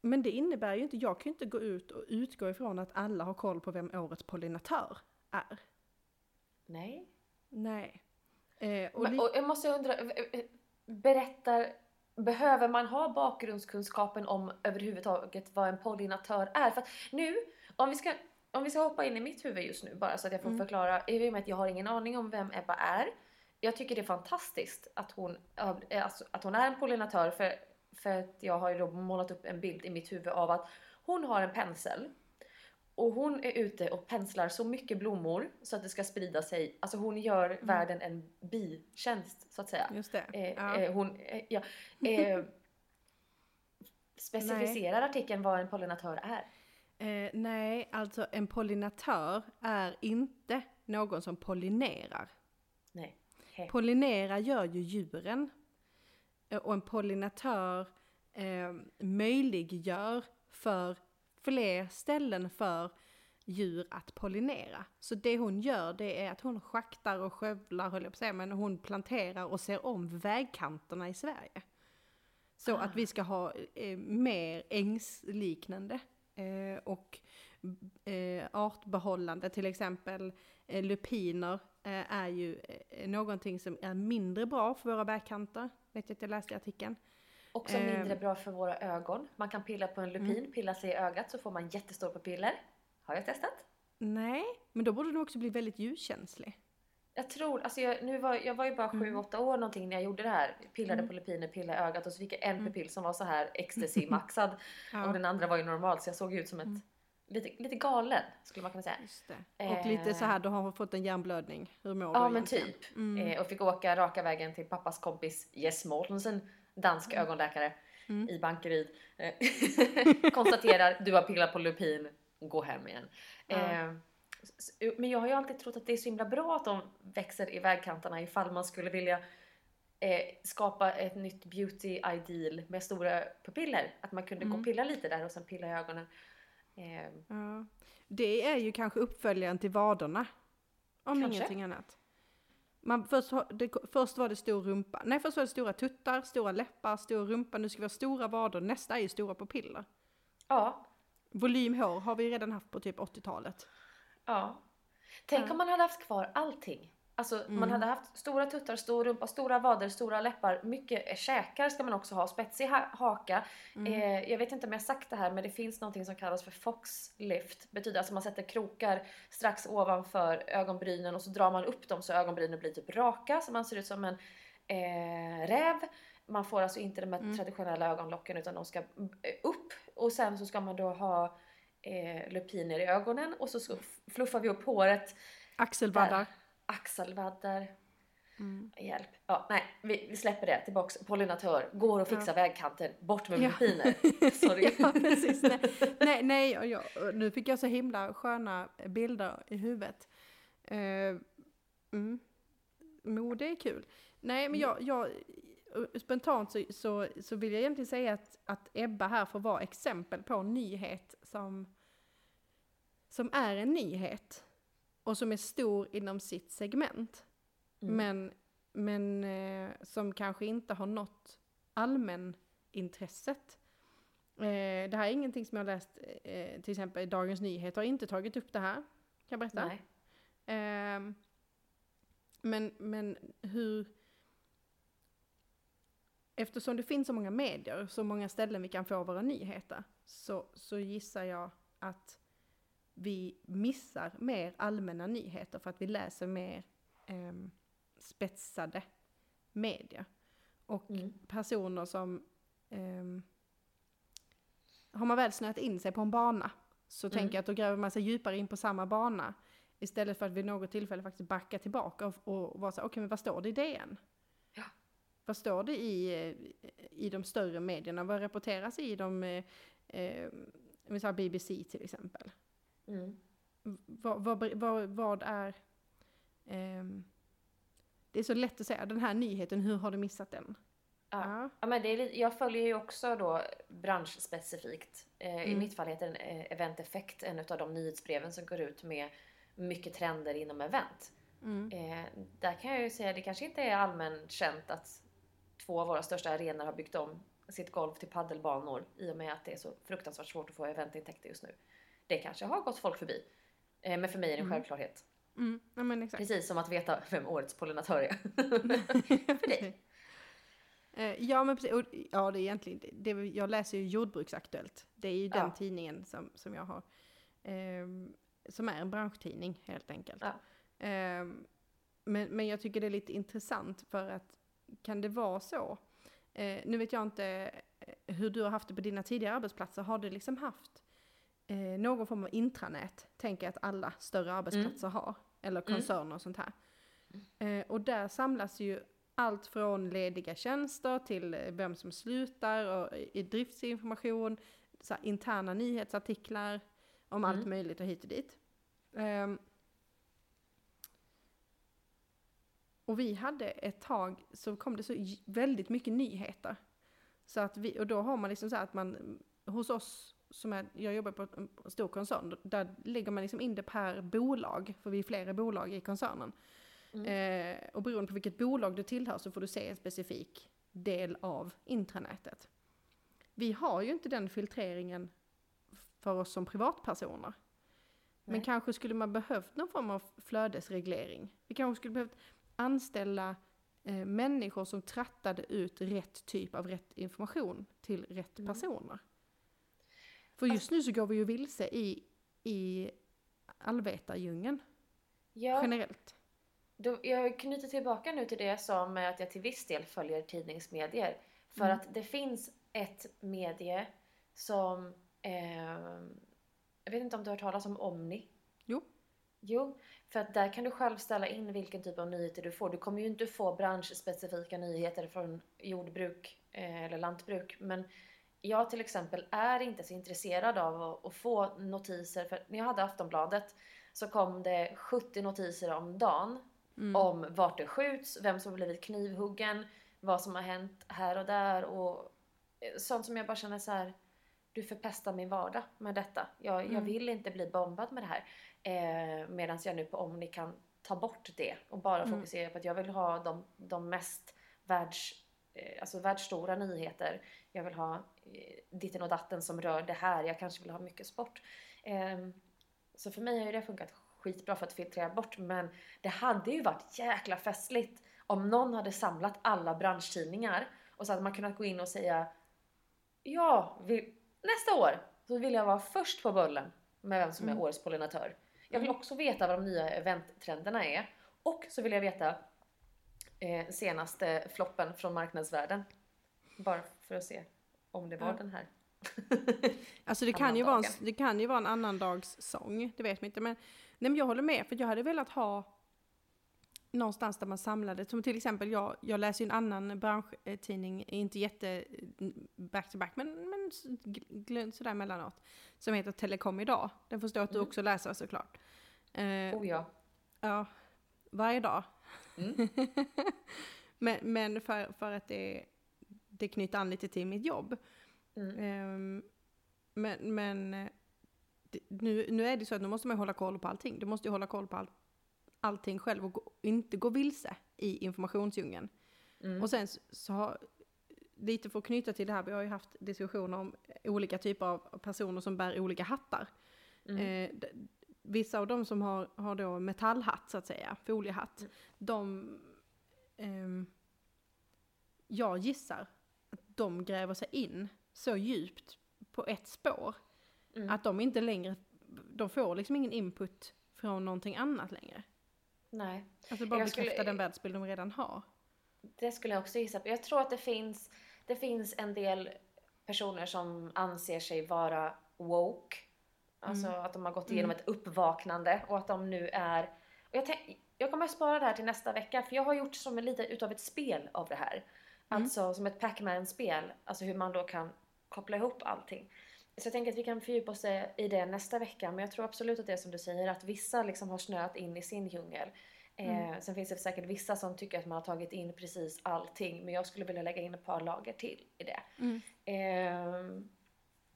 men det innebär ju inte, jag kan ju inte gå ut och utgå ifrån att alla har koll på vem årets pollinatör är. Nej. Nej. Eh, och Men, och jag måste undra, berättar, behöver man ha bakgrundskunskapen om överhuvudtaget vad en pollinatör är? För att nu, om vi ska om vi ska hoppa in i mitt huvud just nu bara så att jag får Mm. förklara, i och med att jag har ingen aning om vem Ebba är. Jag tycker det är fantastiskt att hon, alltså, att hon är en pollinatör för, för att jag har ju då målat upp en bild i mitt huvud av att hon har en pensel och hon är ute och penslar så mycket blommor så att det ska sprida sig. Alltså hon gör världen en bitjänst så att säga. just det. Eh, ja. eh, hon, eh, ja, eh, <laughs> specificerar artikeln vad en pollinatör är. Eh, nej, alltså en pollinatör är inte någon som pollinerar. He. Pollinera gör ju djuren. Eh, Och en pollinatör eh, möjliggör för fler ställen för djur att pollinera. Så det hon gör det är att hon schaktar och skövlar, höll jag på att säga, men hon planterar och ser om vägkanterna i Sverige. Så Ah. att vi ska ha eh, mer ängsliknande eh, och eh, artbehållande, till exempel eh, lupiner är ju eh, någonting som är mindre bra för våra vägkanter, vet jag att jag läste i artikeln. Också Eh. mindre bra för våra ögon. Man kan pilla på en lupin, pilla sig i ögat så får man jättestora pupiller. Har jag testat? Nej, men då borde du också bli väldigt ljuskänslig. Jag tror, alltså jag, nu var, jag var ju bara Mm. 7-8 år någonting när jag gjorde det här. Pillade på lupiner, pillade i ögat och så fick jag en Mm. pupill som var så här ecstasy-maxad. <laughs> Ja. Och den andra var ju normal så jag såg ut som ett, lite, lite galen skulle man kunna säga. Och lite så här, du har fått en hjärnblödning. Hur mår du Ja men egentligen? typ. Mm. Eh, och fick åka raka vägen till pappas kompis Jess Mortensen, dansk Mm. ögonläkare i Bankeryd. Eh, <laughs> konstaterar, du har pillat på lupin, gå hem igen. Eh, men jag har ju alltid trott att det är så himla bra att de växer i vägkanterna ifall man skulle vilja eh, skapa ett nytt beauty ideal med stora pupiller. Att man kunde gå Mm. och pilla lite där och sen pilla i ögonen. Eh, Ja. Det är ju kanske uppföljaren till vaderna. Om Kanske. ingenting annat. Man, först, det, först var det stor rumpa. Nej, först var det stora tuttar, stora läppar, stor rumpa. Nu ska vi ha stora vader. Nästa är ju stora pupiller. ja, Volymhår har vi redan haft på typ 80-talet. Ja. Tänk Ja. Om man hade haft kvar allting. Alltså man hade haft stora tuttar, stor rumpa, stora vader, stora läppar, mycket eh, käkar ska man också ha, spetsig ha haka. Mm. Eh, jag vet inte om jag har sagt det här men det finns någonting som kallas för fox lift. Betyder alltså man sätter krokar strax ovanför ögonbrynen och så drar man upp dem så ögonbrynen blir typ raka så man ser ut som en eh, räv. Man får alltså inte de här Mm. traditionella ögonlocken utan de ska eh, upp och sen så ska man då ha eh, lupiner i ögonen och så, så fluffar vi upp håret. Axelvaddar. Axelvaddar. Mm. Hjälp. Ja, nej, vi, vi släpper det. Tillbaks. Pollinatör. Går och fixar vägkanten. Bort med Ja. lupiner. <laughs> Sorry. ja, precis. Nej, nej, <laughs> nej och jag, nu fick jag så himla sköna bilder i huvudet. Uh, mm. Mode är kul. Nej, men jag, jag spontant så, så, så vill jag egentligen säga att, att Ebba här får vara exempel på en nyhet som, som är en nyhet och som är stor inom sitt segment. Mm. Men, men eh, som kanske inte har nått allmänintresset. Eh, det här är ingenting som jag läst, eh, till exempel i Dagens Nyheter har inte tagit upp det här. Kan jag berätta? Nej. Ehm, men, men hur... Eftersom det finns så många medier, så många ställen vi kan få våra nyheter, så, så gissar jag att vi missar mer allmänna nyheter för att vi läser mer ehm, spetsade medier. Och Mm. personer som... ehm, har man väl snöat in sig på en bana så Mm. tänker jag att då gräver man sig djupare in på samma bana. Istället för att vid något tillfälle faktiskt backa tillbaka och, och vara så okej men vad står det i DN? Ja. Vad står det i, eh, i de större medierna? Vad rapporteras i de, eh, eh, säger BBC till exempel? Mm. Vad, vad, vad, vad är... ehm, det är så lätt att säga, den här nyheten, hur har du missat den? Ja. Ja, men det är lite, jag följer ju också då branschspecifikt. Eh, I Mm. mitt fall heter den eh, Event Effect, en av de nyhetsbreven som går ut med mycket trender inom event. Mm. Eh, där kan jag ju säga, det kanske inte är allmänt känt att två av våra största arenor har byggt om sitt golv till paddelbanor i och med att det är så fruktansvärt svårt att få eventintäkter just nu. Det kanske har gått folk förbi. Eh, men för mig är det en Mm. självklarhet. Mm. Ja men exakt. Precis som att veta vem årets pollinatör är. <laughs> för dig. Eh, Ja men precis, och, ja det är egentligen, det, jag läser ju Jordbruksaktuellt. Det är ju den Ja. tidningen som, som jag har. ehm, som är en branschtidning helt enkelt. Ja. Ehm, men, men jag tycker det är lite intressant för att kan det vara så? Eh, nu vet jag inte eh, hur du har haft det på dina tidigare arbetsplatser. Har du liksom haft eh, någon form av intranät? Tänker jag att alla större arbetsplatser har. Eller Mm. koncerner och sånt här. Eh, och där samlas ju allt från lediga tjänster till eh, vem som slutar och i driftsinformation, så här, interna nyhetsartiklar om allt Mm. möjligt och hit och dit. Ehm, och vi hade ett tag så kom det så väldigt mycket nyheter. Så att vi, och då har man liksom så här att man, hos oss som är, jag jobbar på en stor koncern, där lägger man liksom in det per bolag, för vi är flera bolag i koncernen. Eh, och beroende på vilket bolag du tillhör så får du se en specifik del av intranätet. Vi har ju inte den filtreringen för oss som privatpersoner. Men Nej. kanske skulle man behövt någon form av flödesreglering. Vi kanske skulle behövt anställa eh, människor som trattade ut rätt typ av rätt information till rätt Mm. personer. För just nu så går vi ju vilse i, i allvetardjungeln Ja, generellt. då, jag knyter tillbaka nu till det jag sa med att jag till viss del följer tidningsmedier. För Mm. att det finns ett medie som... Eh, jag vet inte om du har hört talas om Omni? Jo. Jo, för att där kan du själv ställa in vilken typ av nyheter du får. Du kommer ju inte få branschspecifika nyheter från jordbruk eh, eller lantbruk. Men jag till exempel är inte så intresserad av att, få notiser. För när jag hade Aftonbladet så kom det 70 notiser om dagen Mm. om vart det skjuts, vem som blivit knivhuggen, vad som har hänt här och där och eh, sånt som jag bara känner så här. Du förpestar min vardag med detta. Jag, jag Mm. vill inte bli bombad med det här. Eh, Medan jag nu på Omni kan ta bort det och bara Mm. fokusera på att jag vill ha de, de mest världs, alltså världsstora nyheter. Jag vill ha eh, ditten och datten som rör det här. Jag kanske vill ha mycket sport. Eh, så för mig har ju det funkat skitbra för att filtrera bort. Men det hade ju varit jäkla festligt om någon hade samlat alla branschtidningar och så hade man kunnat gå in och säga Ja, vi, nästa år så vill jag vara först på bullen med vem som är Mm. årets pollinatör. Jag vill också veta vad de nya eventtrenderna är. Och så vill jag veta eh, senaste floppen från marknadsvärlden. Bara för att se om det var Ja. den här. <laughs> Alltså det kan, ju vara en, det kan ju vara en annan dags sång, det vet man inte. Men, nej, men jag håller med, för jag hade velat ha någonstans där man samlade, som till exempel jag, jag läser ju en annan branschtidning, inte jätte back to back, men, men s- gl- sådär emellanåt, som heter Telekom idag. Den förstår att du Mm. också läser såklart. Eh, Oh ja. Ja, varje dag. Mm. <laughs> men men för, för att det, det knyter an lite till mitt jobb. Mm. Ehm, men men nu, nu är det så att nu måste man hålla koll på allting. Du måste ju hålla koll på all, allting själv och gå, inte gå vilse i informationsdjungeln. Mm. Och sen så, så har, lite för att knyta till det här, vi har ju haft diskussioner om olika typer av personer som bär olika hattar. Mm. Eh, vissa av dem som har, har då metallhatt så att säga, foliehatt, Mm. de, ehm, jag gissar att de gräver sig in så djupt på ett spår Mm. att de inte längre, de får liksom ingen input från någonting annat längre. Nej. Alltså bara Jag skulle- bekräfta den världsbild de redan har. Det skulle jag också gissa på. Jag tror att det finns, det finns en del personer som anser sig vara woke. Alltså att de har gått igenom ett uppvaknande och att de nu är... Jag, tänk, jag kommer att spara det här till nästa vecka för jag har gjort som en lite utav ett spel av det här. Alltså som ett Pac-Man-spel. Alltså hur man då kan koppla ihop allting. Så jag tänker att vi kan fördjupa oss i det nästa vecka. Men jag tror absolut att det är som du säger att vissa liksom har snöat in i sin djungel. Eh, sen finns det säkert vissa som tycker att man har tagit in precis allting. Men jag skulle vilja lägga in ett par lager till i det. Mm. Ehm,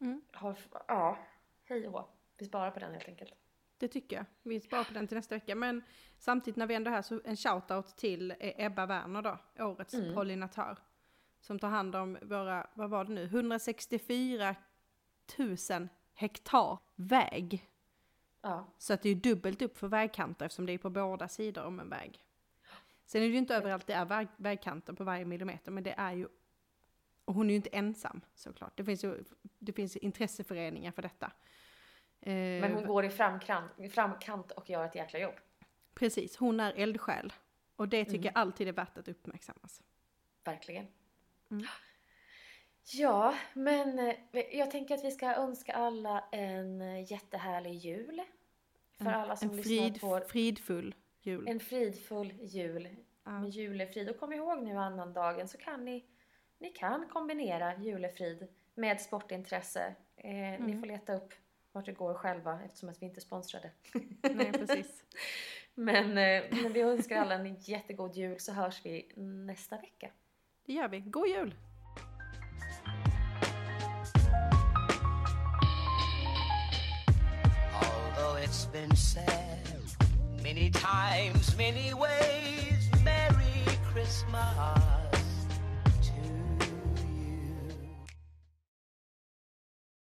Mm. har, ja, hej och. Vi sparar på den helt enkelt. Det tycker jag. Vi sparar på den till nästa vecka. Men samtidigt när vi ändå är här så en shoutout till eh, Ebba Werner då, årets Mm. pollinatör. Som tar hand om våra, vad var det nu, 164 000 hektar väg. Ja, Så att det är ju dubbelt upp för vägkanter eftersom det är på båda sidor om en väg. Sen är det ju inte överallt det är väg, vägkanter på varje millimeter, men det är ju... Och hon är ju inte ensam såklart. Det finns ju det finns intresseföreningar för detta. Eh, men hon går i framkant, framkant och gör ett jäkla jobb. Precis, hon är eldsjäl. Och det tycker Mm. jag alltid är värt att uppmärksammas. Verkligen. Mm. Ja, men eh, jag tänker att vi ska önska alla en eh, jättehärlig jul. För En- alla som en lyssnar frid, på fridfull jul. en fridfull jul Ja. med julefrid. Och kom ihåg nu annandagen så kan ni, ni kan kombinera julefrid med sportintresse. Eh, Ni Mm. får leta upp vart det går själva eftersom att vi inte är sponsrade. Nej, precis. <laughs> Men, eh, men vi önskar alla en jättegod jul så hörs vi nästa vecka. Det gör vi. God jul! Although it's been said many times, many ways, Merry Christmas.